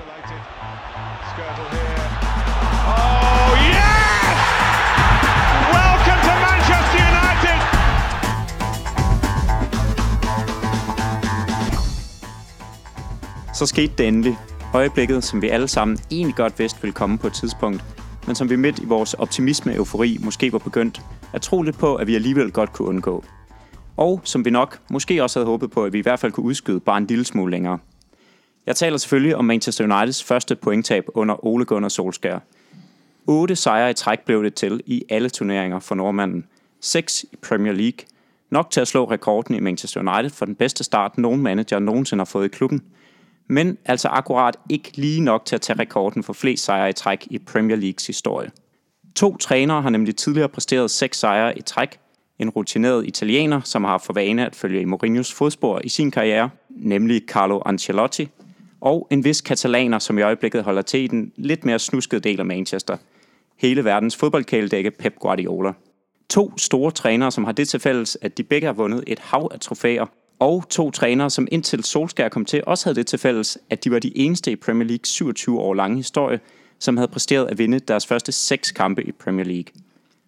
Isolated. Skirtle here. Oh, yes! Welcome to Manchester United! Så skete det endelig. Øjeblikket, som vi alle sammen egentlig godt vidste ville komme på et tidspunkt, men som vi midt i vores optimisme-eufori måske var begyndt at tro lidt på, at vi alligevel godt kunne undgå. Og som vi nok måske også havde håbet på, at vi i hvert fald kunne udskyde bare en lille smule længere. Jeg taler selvfølgelig om Manchester Uniteds første pointtab under Ole Gunnar Solskjaer. 8 sejre i træk blev det til i alle turneringer for nordmanden. 6 i Premier League. Nok til at slå rekorden i Manchester United for den bedste start, nogen manager nogensinde har fået i klubben. Men altså akkurat ikke lige nok til at tage rekorden for flest sejre i træk i Premier Leagues historie. To trænere har nemlig tidligere præsteret seks sejre i træk. En rutineret italiener, som har for vane at følge i Mourinhos fodspor i sin karriere, nemlig Carlo Ancelotti. Og en vis katalaner, som i øjeblikket holder til i den lidt mere snuskede del af Manchester. Hele verdens fodboldkæledække Pep Guardiola. To store trænere, som har det til fælles, at de begge har vundet et hav af trofæer, og to trænere, som indtil Solskjaer kom til, også havde det til fælles, at de var de eneste i Premier League 27 år lange historie, som havde præsteret at vinde deres første seks kampe i Premier League.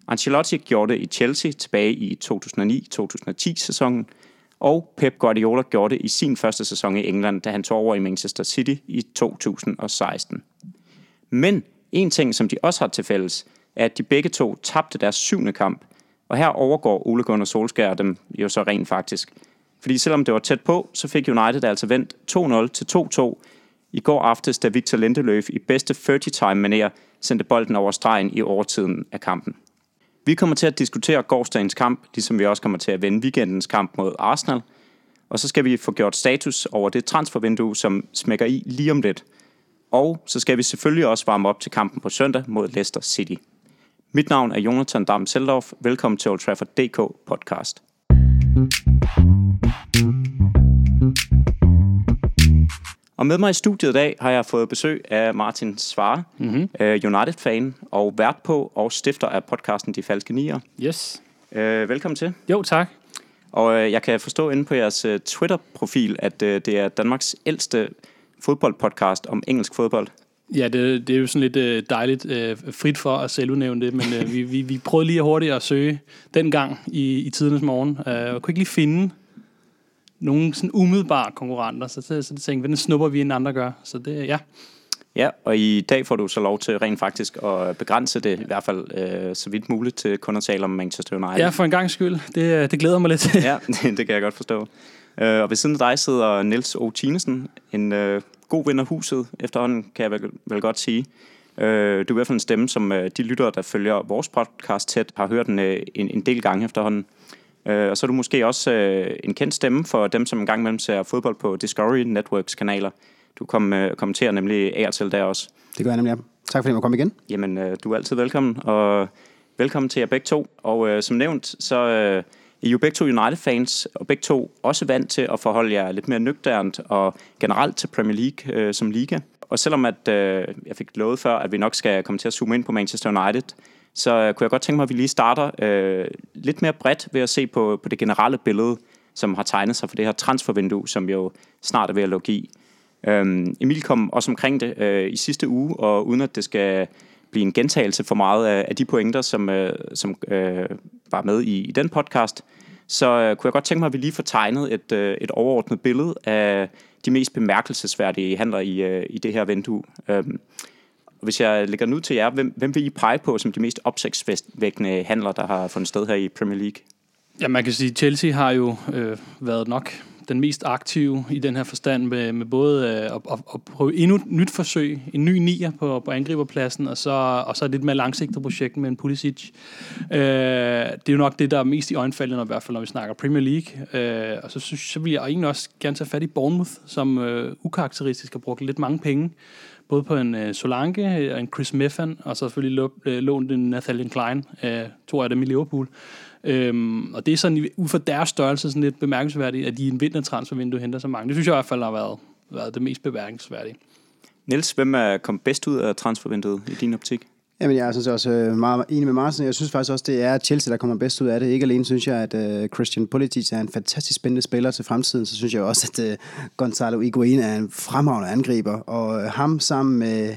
Ancelotti gjorde det i Chelsea tilbage i 2009-2010 sæsonen, og Pep Guardiola gjorde det i sin første sæson i England, da han tog over i Manchester City i 2016. Men en ting, som de også har til fælles, er, at de begge to tabte deres syvende kamp, og her overgår Ole Gunnar Solskjaer dem jo så rent faktisk. Fordi selvom det var tæt på, så fik United altså vendt 2-0 til 2-2 i går aftes, da Victor Lindeløf i bedste 30-time-manér sendte bolden over stregen i overtiden af kampen. Vi kommer til at diskutere gårdsdagens kamp, ligesom vi også kommer til at vende weekendens kamp mod Arsenal. Og så skal vi få gjort status over det transfervindue, som smækker i lige om lidt. Og så skal vi selvfølgelig også varme op til kampen på søndag mod Leicester City. Mit navn er Jonathan Dam Seldorf. Velkommen til Old Trafford DK podcast. Og med mig i studiet i dag har jeg fået besøg af Martin Svare, mm-hmm. United-fan og vært på og stifter af podcasten De Falske Nier. Yes. Øh, velkommen til. Jo, tak. Og øh, jeg kan forstå inde på jeres øh, Twitter-profil, at øh, det er Danmarks ældste fodboldpodcast om engelsk fodbold. Ja, det, det er jo sådan lidt øh, dejligt øh, frit for at selv udnævne det, men øh, vi, vi, vi prøvede lige hurtigt at søge den gang i, i tidernes morgen. Øh, jeg kunne ikke lige finde nogen sådan umiddelbare konkurrenter, så, så, så tænkte vi, den snupper vi, end andre gør. Så det, ja. Ja, og i dag får du så lov til rent faktisk at begrænse det, i hvert fald øh, så vidt muligt, til kun at tale om Manchester United. Ja, for en gang skyld. Det, det glæder mig lidt til. ja, det, det kan jeg godt forstå. Øh, og ved siden af dig sidder Niels O. Tinesen, en øh, god ven af huset efterhånden, kan jeg vel, vel godt sige. Øh, du er i hvert fald en stemme, som øh, de lyttere, der følger vores podcast tæt, har hørt en, øh, en, en del gange efterhånden. Øh, og så er du måske også øh, en kendt stemme for dem, som engang imellem ser fodbold på Discovery Networks kanaler. Du kom, øh, kommenterer nemlig til der også. Det gør jeg nemlig, ja. Tak fordi jeg må komme igen. Jamen, øh, du er altid velkommen, og velkommen til jer begge to. Og øh, som nævnt, så øh, er I jo begge to United-fans, og begge to også vant til at forholde jer lidt mere nøgternt og generelt til Premier League øh, som liga. Og selvom at øh, jeg fik lovet før, at vi nok skal komme til at zoome ind på Manchester United, så øh, kunne jeg godt tænke mig, at vi lige starter øh, lidt mere bredt ved at se på, på det generelle billede, som har tegnet sig for det her transfervindue, som jo snart er ved at lukke i. Øhm, Emil kom også omkring det øh, i sidste uge, og uden at det skal blive en gentagelse for meget af, af de pointer, som, øh, som øh, var med i, i den podcast, så øh, kunne jeg godt tænke mig, at vi lige får tegnet et, øh, et overordnet billede af de mest bemærkelsesværdige handler i, øh, i det her vindue. Øhm, og hvis jeg lægger nu til jer, hvem, hvem vil I pege på som de mest opsigtsvækkende handler, der har fundet sted her i Premier League? Ja, man kan sige, at Chelsea har jo øh, været nok den mest aktive i den her forstand med, med både øh, at, at, at prøve endnu et nyt forsøg, en ny nier på, på angriberpladsen, og så, og så et lidt mere langsigtet projekt med en Pulisic. Øh, det er jo nok det, der er mest i øjenfaldene, i hvert fald når vi snakker Premier League. Øh, og så, synes, så vil jeg egentlig også gerne tage fat i Bournemouth, som øh, ukarakteristisk har brugt lidt mange penge både på en øh, Solanke øh, og en Chris Meffan, og så selvfølgelig lå, øh, lånt en Nathaniel Klein, øh, to af dem i Liverpool. Øhm, og det er sådan, ud fra deres størrelse, sådan lidt bemærkelsesværdigt, at de i en vintertransfervindue henter så mange. Det synes jeg i hvert fald har været, været det mest bemærkelsesværdige. Niels, hvem er kommet bedst ud af transfervinduet i din optik? Jamen, jeg er sådan set også øh, meget enig med Martin. Jeg synes faktisk også, det er Chelsea, der kommer bedst ud af det. Ikke alene synes jeg, at uh, Christian Pulisic er en fantastisk spændende spiller til fremtiden, så synes jeg også, at uh, Gonzalo Higuain er en fremragende angriber. Og uh, ham sammen med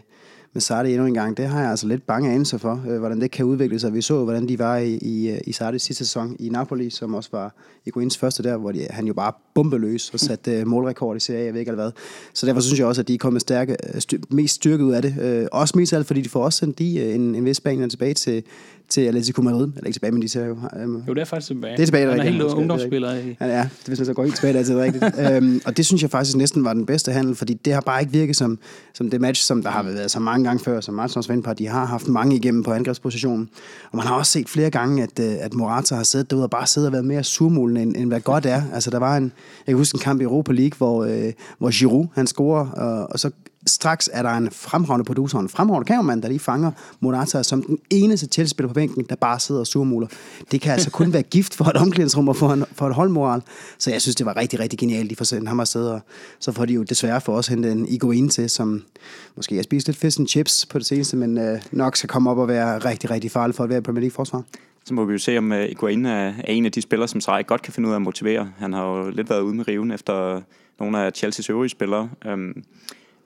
med Sardi endnu en gang, det har jeg altså lidt bange anelser for, øh, hvordan det kan udvikle sig. Vi så, hvordan de var i, i, i Sardis sidste sæson i Napoli, som også var Iguains første der, hvor de, han jo bare bombeløs og satte øh, målrekord i Serie jeg ved ikke hvad. Så derfor synes jeg også, at de er kommet stærke, styr, mest styrket ud af det. Øh, også mest alt, fordi de får også sendt de, øh, en, en vis Spanien tilbage til, til Atletico Madrid. Eller ikke tilbage, men de ser jo... Øhm, jo, det er faktisk tilbage. Det er tilbage, Han er rigtigt. helt ungdomsspiller. Ja, ja, hvis man så går helt tilbage, det er rigtigt. øhm, og det synes jeg faktisk næsten var den bedste handel, fordi det har bare ikke virket som, som det match, som der har været så mange gange før, som Martin også var de har haft mange igennem på angrebspositionen. Og man har også set flere gange, at, øh, at Morata har siddet derude og bare siddet og været mere surmulende, end, end hvad godt er. Altså, der var en, jeg kan huske en kamp i Europa League, hvor, øh, hvor Giroud, han scorer, og, og så straks er der en fremragende producer, og en fremragende kameramand, der lige fanger Morata som den eneste Chelsea-spiller på bænken, der bare sidder og surmuler. Det kan altså kun være gift for et omklædningsrum og for, en, for et holdmoral. Så jeg synes, det var rigtig, rigtig genialt, de får sendt ham afsted. Og så får de jo desværre for os hentet en Iguain til, som måske har spist lidt fish and chips på det seneste, men øh, nok skal komme op og være rigtig, rigtig farlig for at være i Premier League-forsvar. Så må vi jo se, om uh, Higuain er, er en af de spillere, som Sarri godt kan finde ud af at motivere. Han har jo lidt været ude med riven efter nogle af Chelseas øvrige spillere. Um,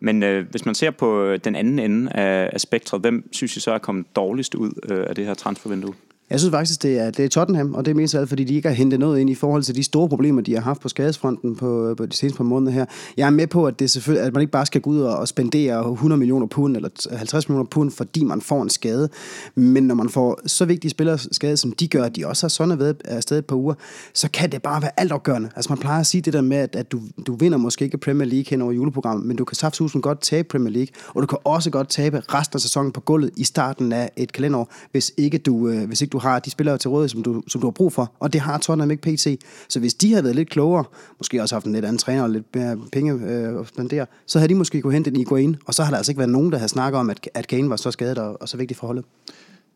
men øh, hvis man ser på øh, den anden ende af, af spektret, hvem synes I så er kommet dårligst ud øh, af det her transfervindue? Jeg synes faktisk, det er, det er Tottenham, og det er mest af alt, fordi de ikke har hentet noget ind i forhold til de store problemer, de har haft på skadesfronten på, på de seneste par måneder her. Jeg er med på, at, det selvfølgelig, at man ikke bare skal gå ud og spendere 100 millioner pund eller 50 millioner pund, fordi man får en skade. Men når man får så vigtige spillere skade, som de gør, at de også har sådan været afsted et par uger, så kan det bare være altafgørende. Altså man plejer at sige det der med, at, at du, du vinder måske ikke Premier League hen over juleprogrammet, men du kan saftsusen godt tabe Premier League, og du kan også godt tabe resten af sæsonen på gulvet i starten af et kalenderår, hvis ikke du, øh, hvis ikke du har de spillere til rådighed, som du, som du har brug for. Og det har Tottenham ikke pt. Så hvis de havde været lidt klogere, måske også haft en lidt anden træner og lidt mere penge øh, den der, så havde de måske kunne hente en Iguain, og så har der altså ikke været nogen, der havde snakket om, at, at Kane var så skadet og, og så vigtig for holdet.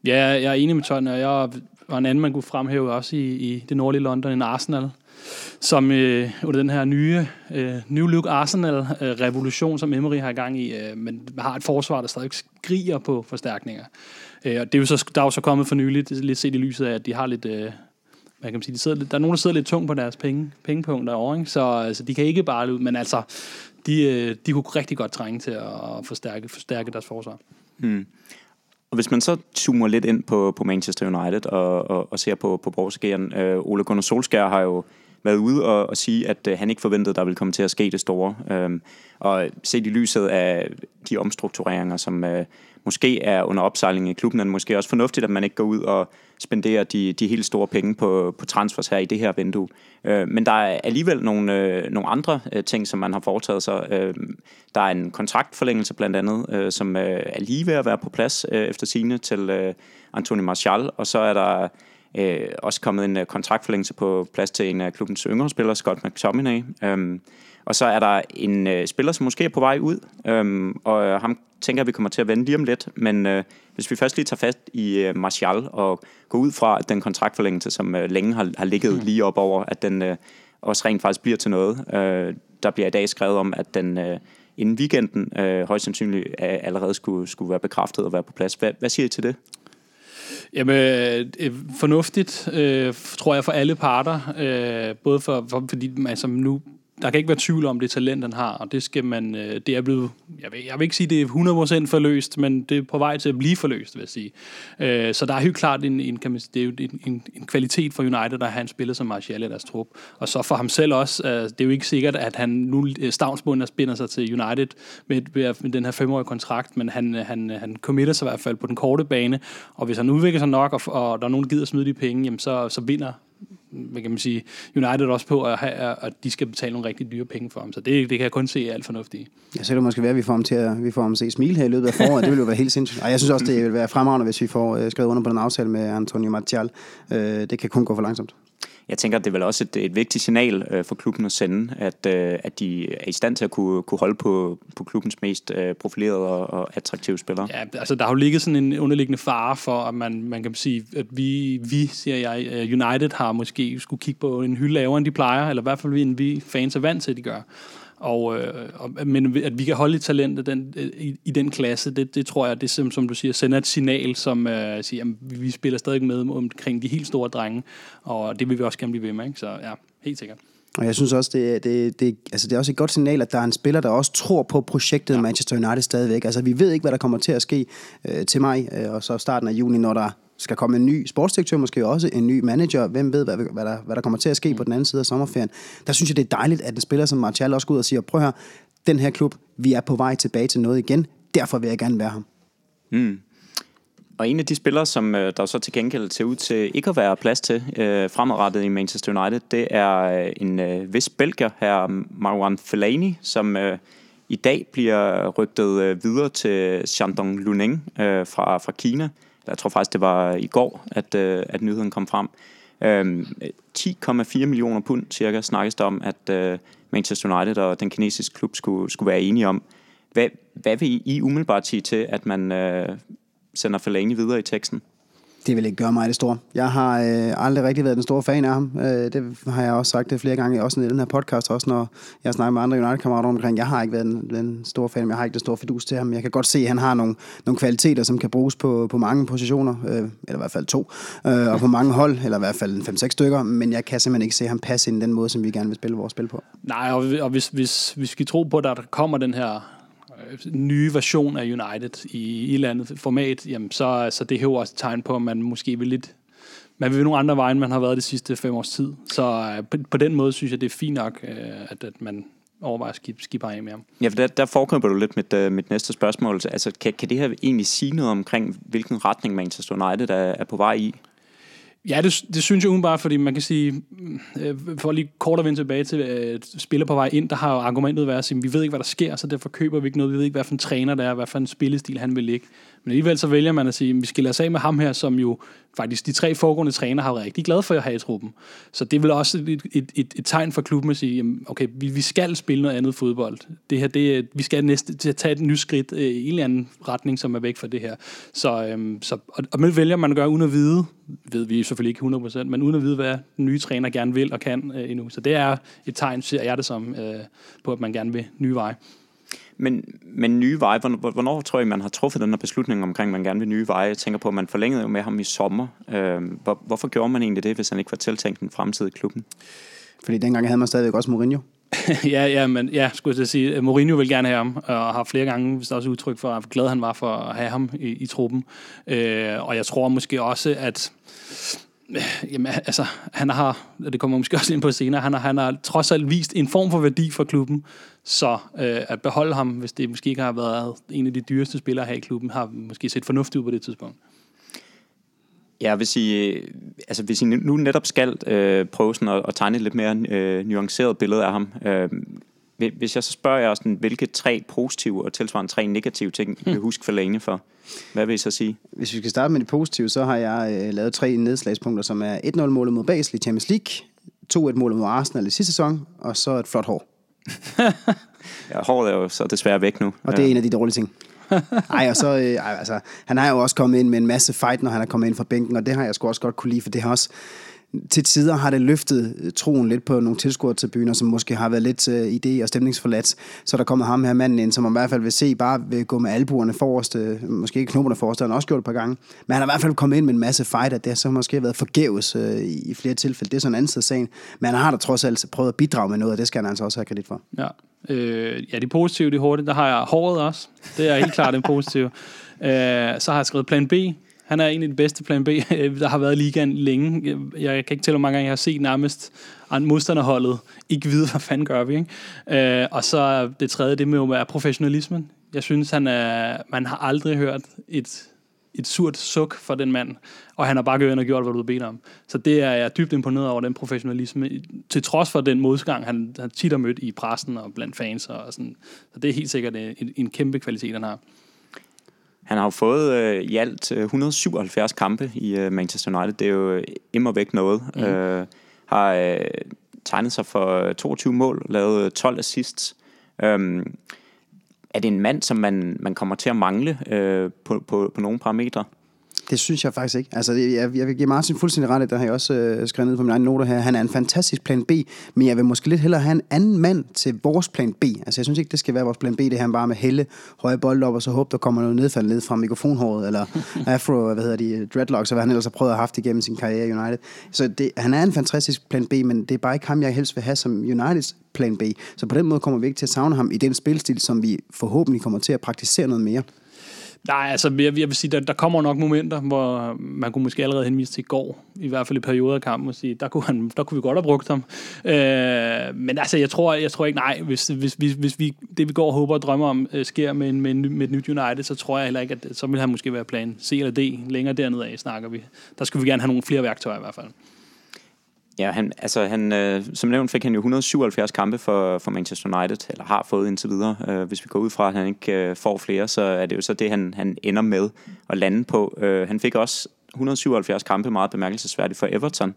Ja, jeg er enig med Tottenham, og jeg var en anden, man kunne fremhæve også i, i det nordlige London, en Arsenal, som øh, under den her nye øh, New Look Arsenal-revolution, øh, som Emery har i gang i, øh, men har et forsvar, der stadig skriger på forstærkninger. Øh, og det er jo så, der er jo så kommet for nyligt, lidt set i lyset af, at de har lidt... Øh, hvad kan man sige, de sidder lidt, der er nogen, der sidder lidt tungt på deres penge, pengepunkt derovre, ikke? Så altså, de kan ikke bare ud, men altså, de, øh, de kunne rigtig godt trænge til at forstærke, forstærke deres forsvar. Hmm. Og hvis man så zoomer lidt ind på, på Manchester United og, og, og ser på, på vores ageren, øh, Ole Gunnar Solskjaer har jo været ude og, og sige, at øh, han ikke forventede, der ville komme til at ske det store. Øh, og set i lyset af de omstruktureringer, som øh, måske er under opsejling i klubben, er det måske også fornuftigt, at man ikke går ud og spenderer de, de helt store penge på, på transfers her i det her vindue. Øh, men der er alligevel nogle, øh, nogle andre øh, ting, som man har foretaget sig. Øh, der er en kontraktforlængelse blandt andet, øh, som øh, er lige ved at være på plads øh, efter sine til øh, Anthony Martial, og så er der øh, også kommet en øh, kontraktforlængelse på plads til en af klubbens yngre spillere, Scott McTominay. Øh, og så er der en øh, spiller, som måske er på vej ud, øh, og øh, ham tænker jeg, vi kommer til at vende lige om lidt. Men øh, hvis vi først lige tager fast i øh, Martial og går ud fra, at den kontraktforlængelse, som øh, længe har, har ligget mm. lige op over, at den øh, også rent faktisk bliver til noget. Øh, der bliver i dag skrevet om, at den øh, inden weekenden øh, højst sandsynligt øh, allerede skulle, skulle være bekræftet og være på plads. Hvad, hvad siger I til det? Jamen, øh, fornuftigt, øh, tror jeg, for alle parter. Øh, både for, for fordi altså, nu der kan ikke være tvivl om det talent, han har, og det skal man, øh, det er blevet, jeg vil, jeg vil ikke sige, det er 100% forløst, men det er på vej til at blive forløst, vil jeg sige. Øh, så der er helt klart en, en, kan man sige, det er jo en, en, en kvalitet for United, der han spiller som Martial i deres trup. Og så for ham selv også, øh, det er jo ikke sikkert, at han nu øh, stavnsbunden spinder sig til United med, med den her femårige kontrakt, men han, øh, han, øh, han committer sig i hvert fald på den korte bane, og hvis han udvikler sig nok, og, og der er nogen, der gider at smide de penge, jamen så, så vinder hvad kan man sige, United også på, at, have, at de skal betale nogle rigtig dyre penge for ham. Så det, det kan jeg kun se alt fornuftigt. Ja, så kan det måske være, at vi får ham til at, vi får ham at se smile her i løbet af foråret. det vil jo være helt sindssygt. Og jeg synes også, det vil være fremragende, hvis vi får øh, skrevet under på den aftale med Antonio Martial. Uh, det kan kun gå for langsomt. Jeg tænker, at det er vel også et, et vigtigt signal øh, for klubben at sende, at, øh, at de er i stand til at kunne, kunne holde på, på klubbens mest øh, profilerede og, og attraktive spillere. Ja, altså der har jo ligget sådan en underliggende fare for, at man, man kan sige, at vi, vi, siger jeg, øh, United har måske skulle kigge på en hylde lavere, end de plejer, eller i hvert fald end vi fans er vant til, at de gør. Og, øh, og, men at vi kan holde talentet den, øh, i, i den klasse, det, det tror jeg, det som, som du siger, sender et signal, som øh, siger, at vi spiller stadig med omkring de helt store drenge, og det vil vi også gerne blive ved med. Ikke? Så ja, helt sikkert. Og jeg synes også, det, det, det, altså det er også et godt signal, at der er en spiller, der også tror på projektet ja. Manchester United stadigvæk. Altså vi ved ikke, hvad der kommer til at ske øh, til mig, øh, og så starten af juni, når der skal komme en ny sportsdirektør, måske også en ny manager. Hvem ved, hvad, hvad, der, hvad der kommer til at ske mm. på den anden side af sommerferien. Der synes jeg, det er dejligt, at en spiller som Martial også går ud og siger, prøv her, den her klub, vi er på vej tilbage til noget igen. Derfor vil jeg gerne være ham. Mm. Og en af de spillere, som øh, der så til gengæld ser ud til ikke at være plads til øh, fremadrettet i Manchester United, det er øh, en øh, vis belgier, her Marwan Fellaini, som øh, i dag bliver rygtet øh, videre til Shandong Luneng øh, fra, fra Kina. Jeg tror faktisk, det var i går, at, øh, at nyheden kom frem. Øh, 10,4 millioner pund cirka snakkes der om, at øh, Manchester United og den kinesiske klub skulle, skulle være enige om. Hvad, hvad vil I umiddelbart sige til, at man øh, sender Fellaini videre i teksten? Det vil ikke gøre mig det store. Jeg har øh, aldrig rigtig været den store fan af ham. Øh, det har jeg også sagt det flere gange, også i den her podcast, også når jeg snakker med andre United-kammerater omkring. Jeg har ikke været den, den store fan, jeg har ikke den store fidus til ham. Jeg kan godt se, at han har nogle, nogle kvaliteter, som kan bruges på, på mange positioner, øh, eller i hvert fald to, øh, og på mange hold, eller i hvert fald 5-6 stykker, men jeg kan simpelthen ikke se ham passe ind i den måde, som vi gerne vil spille vores spil på. Nej, og, og hvis, hvis, hvis vi skal tro på, at der kommer den her nye version af United i, et eller andet format, jamen så, så det er jo også et tegn på, at man måske vil lidt man vil nogle andre veje, end man har været de sidste fem års tid. Så øh, på, på den måde synes jeg, det er fint nok, øh, at, at man overvejer at skib, skifte af med ham. Ja, for der, der foregriber du lidt mit, uh, mit næste spørgsmål. Altså, kan, kan det her egentlig sige noget omkring, hvilken retning Manchester United er, er på vej i? Ja, det, det synes jeg umiddelbart, fordi man kan sige, øh, for lige kort at vende tilbage til øh, spiller på vej ind, der har jo argumentet været at sige, vi ved ikke, hvad der sker, så derfor køber vi ikke noget, vi ved ikke, hvad for en træner det er, hvad for en spillestil han vil ligge. Men alligevel så vælger man at sige, at vi skal lade os af med ham her, som jo faktisk de tre foregående træner har været rigtig glade for at have i truppen. Så det er vel også et, et, et, et tegn for klubben at sige, okay, vi, vi skal spille noget andet fodbold. Det her, det, vi skal næste, til at tage et nyt skridt øh, i en eller anden retning, som er væk fra det her. Så, øhm, så, og, og man vælger man at gøre uden at vide, ved vi selvfølgelig ikke 100%, men uden at vide, hvad den nye træner gerne vil og kan øh, endnu. Så det er et tegn, ser jeg det som, øh, på at man gerne vil nye veje. Men, men nye veje, hvornår, hvornår tror I, man har truffet den her beslutning omkring, at man gerne vil nye veje? Jeg tænker på, at man forlængede jo med ham i sommer. Øh, hvor, hvorfor gjorde man egentlig det, hvis han ikke var tiltænkt den fremtidige klubben? Fordi dengang havde man stadigvæk også Mourinho. ja, ja, men ja, skulle jeg sige, Mourinho vil gerne have ham, og har flere gange hvis også udtryk for, hvor glad han var for at have ham i, i truppen. Øh, og jeg tror måske også, at Jamen, altså, han har, det kommer måske også ind på senere, han har, han har trods alt vist en form for værdi for klubben, så øh, at beholde ham, hvis det måske ikke har været en af de dyreste spillere her i klubben, har måske set fornuftigt ud på det tidspunkt. Ja, hvis I, altså hvis I nu netop skal øh, prøve sådan at, at tegne et lidt mere øh, nuanceret billede af ham, øh, hvis jeg så spørger jer sådan, hvilke tre positive og tilsvarende tre negative ting, hmm. I huske Fellaini for, hvad vil I så sige? Hvis vi skal starte med de positive, så har jeg øh, lavet tre nedslagspunkter, som er 1-0-målet mod Basel i Champions League, 2-1-målet mod Arsenal i sidste sæson, og så et flot hår. ja, håret er jo så desværre væk nu. Og det er en af de dårlige ting. Ej, og så, øh, ej, altså, han har jo også kommet ind med en masse fight, når han er kommet ind fra bænken, og det har jeg sgu også godt kunne lide, for det har også, til tider har det løftet øh, troen lidt på nogle tilskuertribuner, som måske har været lidt uh, idé- og stemningsforladt. Så der kommer ham her manden ind, som man i hvert fald vil se, bare vil gå med albuerne forrest, uh, måske ikke knopperne forrest, han har også gjort det et par gange. Men han har i hvert fald kommet ind med en masse fight, at det har så måske været forgæves uh, i flere tilfælde. Det er sådan en anden side af sagen. Men han har da trods alt prøvet at bidrage med noget, og det skal han altså også have kredit for. Ja, øh, ja de positive, de hurtigt. Der har jeg håret også. Det er helt klart en positiv. Øh, så har jeg skrevet plan B, han er en af de bedste plan B, der har været i ligaen længe. Jeg kan ikke tælle, hvor mange gange jeg har set nærmest modstanderholdet ikke vide, hvad fanden gør vi. Ikke? Øh, og så det tredje, det med jo er professionalismen. Jeg synes, han er, man har aldrig hørt et, et surt suk fra den mand, og han har bare gået ind og gjort, hvad du bedt om. Så det er jeg dybt imponeret over, den professionalisme, til trods for den modgang, han, han tit har mødt i pressen og blandt fans. Og sådan. Så det er helt sikkert en, en kæmpe kvalitet, han har. Han har jo fået øh, i alt 177 øh, kampe i øh, Manchester United. Det er jo øh, immer væk noget. Mm. Øh, har øh, tegnet sig for 22 mål, lavet 12 assists. Øhm, er det en mand, som man, man kommer til at mangle øh, på, på, på nogle parametre? Det synes jeg faktisk ikke. Altså, jeg, jeg vil give Martin fuldstændig ret i, der har jeg også øh, skrevet ned på mine egne noter her. Han er en fantastisk plan B, men jeg vil måske lidt hellere have en anden mand til vores plan B. Altså, jeg synes ikke, det skal være vores plan B, det her bare med helle høje bold op, og så håbe, der kommer noget nedfald ned fra mikrofonhåret, eller afro, hvad hedder de, dreadlocks, og hvad han ellers har prøvet at have haft igennem sin karriere i United. Så det, han er en fantastisk plan B, men det er bare ikke ham, jeg helst vil have som Uniteds plan B. Så på den måde kommer vi ikke til at savne ham i den spilstil, som vi forhåbentlig kommer til at praktisere noget mere. Nej, altså jeg, jeg vil sige, der, der kommer nok momenter, hvor man kunne måske allerede henvise til i går, i hvert fald i perioder af kampen, og sige, der kunne, han, der kunne vi godt have brugt ham. Øh, men altså, jeg tror, jeg tror ikke, nej, hvis, hvis, hvis, hvis vi, det vi går og håber og drømmer om, øh, sker med, en, med, en, med et nyt United, så tror jeg heller ikke, at så vil han måske være plan C eller D. Længere dernede af snakker vi. Der skulle vi gerne have nogle flere værktøjer i hvert fald. Ja, han, altså han, øh, som nævnt fik han jo 177 kampe for, for Manchester United, eller har fået indtil videre. Øh, hvis vi går ud fra, at han ikke øh, får flere, så er det jo så det, han, han ender med at lande på. Øh, han fik også 177 kampe, meget bemærkelsesværdigt for Everton.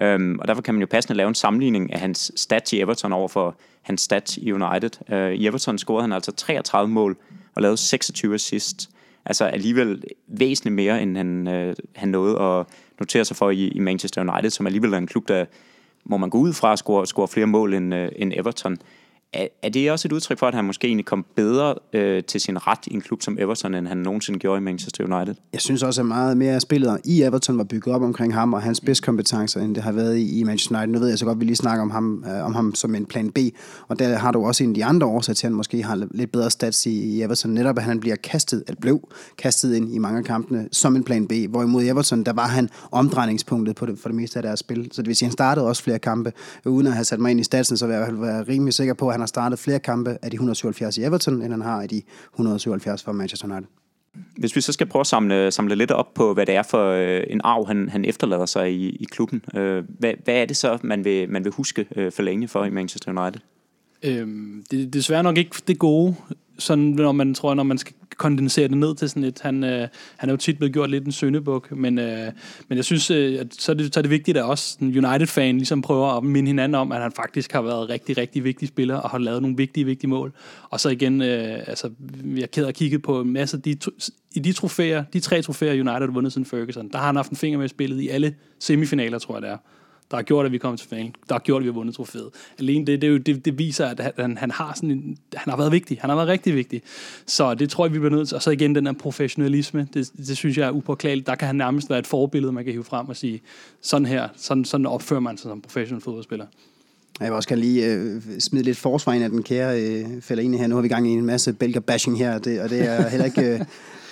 Øhm, og derfor kan man jo passende lave en sammenligning af hans stats i Everton over for hans stats i United. Øh, I Everton scorede han altså 33 mål og lavede 26 assists. Altså alligevel væsentligt mere, end han, øh, han nåede at notere sig for i, i Manchester United, som alligevel er en klub, der må man gå ud fra at score, score flere mål end, uh, end Everton. Er, er det også et udtryk for, at han måske egentlig kom bedre øh, til sin ret i en klub som Everton, end han nogensinde gjorde i Manchester United? Jeg synes også, at meget mere af spillet i Everton var bygget op omkring ham og hans spidskompetencer, end det har været i, i Manchester United. Nu ved jeg så godt, at vi lige snakker om ham, øh, om ham som en plan B, og der har du også en af de andre årsager til, at han måske har lidt bedre stats i, i Everton. Netop, at han bliver kastet, at blev kastet ind i mange af kampene som en plan B, hvorimod i Everton, der var han omdrejningspunktet på det, for det meste af deres spil. Så det vil sige, at han startede også flere kampe, uden at have sat mig ind i statsen, så vil jeg være rimelig sikker på, at han har startet flere kampe af de 177 i Everton, end han har af de 177 for Manchester United. Hvis vi så skal prøve at samle, samle lidt op på, hvad det er for øh, en arv, han, han efterlader sig i, i klubben. Øh, hvad, hvad er det så, man vil, man vil huske øh, for længe for i Manchester United? Øhm, det er desværre nok ikke det gode, sådan, når man tror, når man skal kondensere det ned til sådan et. Han, øh, han er jo tit blevet gjort lidt en søndebuk, men, øh, men jeg synes, øh, at så, er det, så er det vigtigt, at også en United-fan ligesom prøver at minde hinanden om, at han faktisk har været rigtig, rigtig vigtig spiller og har lavet nogle vigtige, vigtige mål. Og så igen, øh, altså, jeg er ked af at kigge på en masse af de, i de trofæer, de tre trofæer, United har vundet siden Ferguson, der har han haft en finger med i spillet i alle semifinaler, tror jeg det er der har gjort, at vi kommer til finalen, der har gjort, at vi har vundet trofæet. Alene det, det, det, det viser, at han, han, har sådan en, han har været vigtig. Han har været rigtig vigtig. Så det tror jeg, vi bliver nødt til. Og så igen den der professionalisme, det, det synes jeg er upåklageligt. Der kan han nærmest være et forbillede, man kan hive frem og sige, sådan her, sådan, sådan opfører man sig som professionel fodboldspiller. Jeg vil også gerne lige øh, smide lidt forsvar ind af den kære øh, fælder her. Nu har vi gang i en masse belger-bashing her, og det, og det er heller ikke... Øh,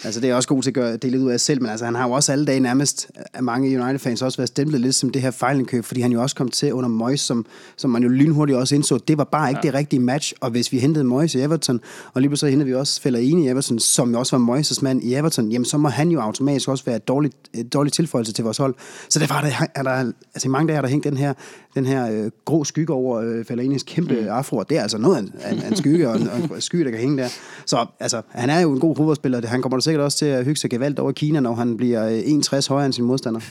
Altså, det er også god til at gøre, dele ud af selv, men altså, han har jo også alle dage nærmest, af mange United-fans, også været stemplet lidt som det her fejlindkøb, fordi han jo også kom til under Moyes, som, som man jo lynhurtigt også indså, det var bare ikke ja. det rigtige match, og hvis vi hentede Moyes i Everton, og lige pludselig hentede vi også Fellaini i Everton, som jo også var Moyes' mand i Everton, jamen så må han jo automatisk også være et dårligt, et dårligt tilføjelse til vores hold. Så derfor er der, er der altså i mange dage har der hængt den her, den her øh, grå skygge over øh, Fellainis kæmpe mm. afro, det er altså noget af en, en skygge, og en, en skygge, der kan hænge der. Så altså, han er jo en god fodboldspiller, han kommer da sikkert også til at hygge sig gevalgt over Kina, når han bliver 61 øh, højere end sin modstander.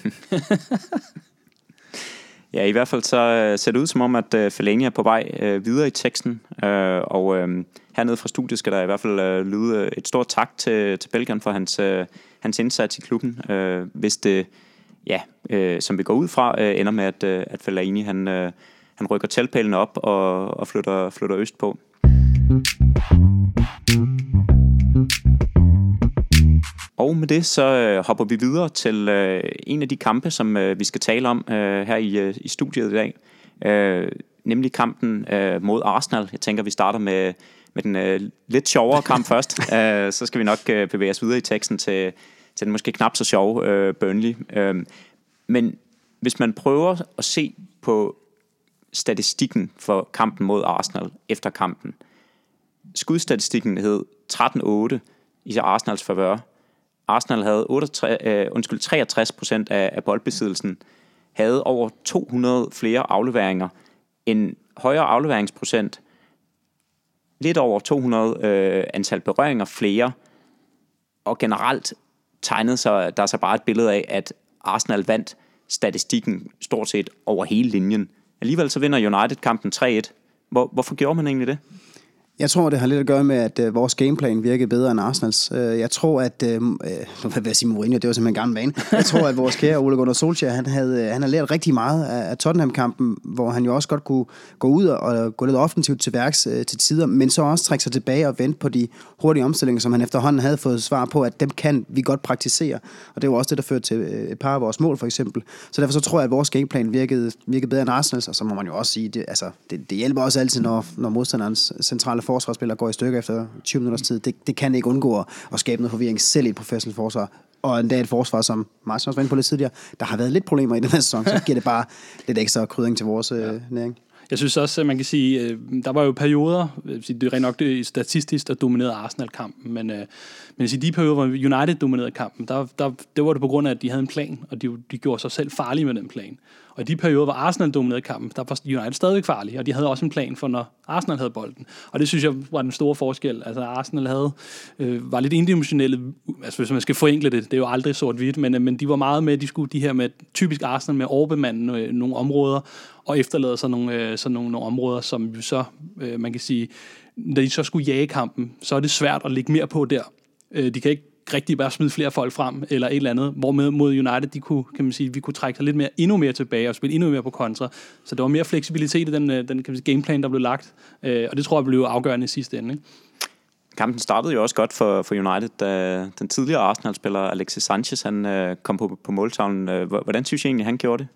ja, i hvert fald så øh, ser det ud som om, at uh, Fellaini er på vej uh, videre i teksten, uh, og uh, hernede fra studiet skal der i hvert fald uh, lyde et stort tak til, til Belgien for hans, uh, hans indsats i klubben. Uh, hvis det, ja, uh, som vi går ud fra, uh, ender med, at, uh, at Fellaini han, uh, han rykker teltpælen op og, og flytter, flytter øst på. Og med det så øh, hopper vi videre til øh, en af de kampe, som øh, vi skal tale om øh, her i, øh, i studiet i dag. Øh, nemlig kampen øh, mod Arsenal. Jeg tænker, vi starter med, med den øh, lidt sjovere kamp først. Øh, så skal vi nok øh, bevæge os videre i teksten til, til den måske knap så sjove øh, Burnley. Øh, men hvis man prøver at se på statistikken for kampen mod Arsenal efter kampen. Skudstatistikken hed 13-8 i Arsenals favør. Arsenal havde 68, øh, undskyld, 63 procent af, af boldbesiddelsen, havde over 200 flere afleveringer, en højere afleveringsprocent, lidt over 200 øh, antal berøringer flere, og generelt tegnede sig der så bare et billede af, at Arsenal vandt statistikken stort set over hele linjen. Alligevel så vinder United kampen 3-1. Hvor, hvorfor gjorde man egentlig det? Jeg tror, det har lidt at gøre med, at øh, vores gameplan virkede bedre end Arsenals. Øh, jeg tror, at... Øh, øh nu vil jeg sige Mourinho, det var simpelthen en gammel vane. Jeg tror, at vores kære Ole Gunnar Solskjaer, han havde, øh, han havde lært rigtig meget af, af Tottenham-kampen, hvor han jo også godt kunne gå ud og gå lidt offensivt til værks øh, til tider, men så også trække sig tilbage og vente på de hurtige omstillinger, som han efterhånden havde fået svar på, at dem kan vi godt praktisere. Og det var også det, der førte til øh, et par af vores mål, for eksempel. Så derfor så tror jeg, at vores gameplan virkede, virkede bedre end Arsenals, og så må man jo også sige, det, altså, det, det hjælper også altid, når, når modstanderens centrale forsvarsspiller går i stykker efter 20 minutters tid. Det, det kan ikke undgå at skabe noget forvirring selv i et professionelt forsvar. Og endda et forsvar, som Martin også var inde på lidt tidligere, der har været lidt problemer i den her sæson, så giver det bare lidt ekstra krydring til vores ja. øh, næring. Jeg synes også, at man kan sige, øh, der var jo perioder, det er rent nok det statistisk, der dominerede Arsenal-kampen, men, øh, men i de perioder, hvor United dominerede kampen, der, der, det var det på grund af, at de havde en plan, og de, de gjorde sig selv farlige med den plan. Og i de perioder, hvor Arsenal dominerede kampen, der var United stadigvæk farlige, og de havde også en plan for, når Arsenal havde bolden. Og det synes jeg var den store forskel. Altså Arsenal havde, øh, var lidt indimensionelle, altså hvis man skal forenkle det, det er jo aldrig sort-hvidt, men, øh, men de var meget med, de skulle de her med, typisk Arsenal med overbemanden øh, nogle områder, og efterlader sig nogle, øh, sådan nogle, nogle områder, som jo så, øh, man kan sige, når de så skulle jage kampen, så er det svært at lægge mere på der. Øh, de kan ikke rigtig bare smide flere folk frem, eller et eller andet, hvor med mod United, de kunne, kan man sige, vi kunne trække sig lidt mere, endnu mere tilbage og spille endnu mere på kontra. Så der var mere fleksibilitet i den, øh, den kan man sige, gameplan, der blev lagt, øh, og det tror jeg blev afgørende i sidste ende. Ikke? Kampen startede jo også godt for, for United, da den tidligere Arsenal-spiller Alexis Sanchez han, øh, kom på, på måltavlen. Øh, hvordan synes I egentlig, han gjorde det?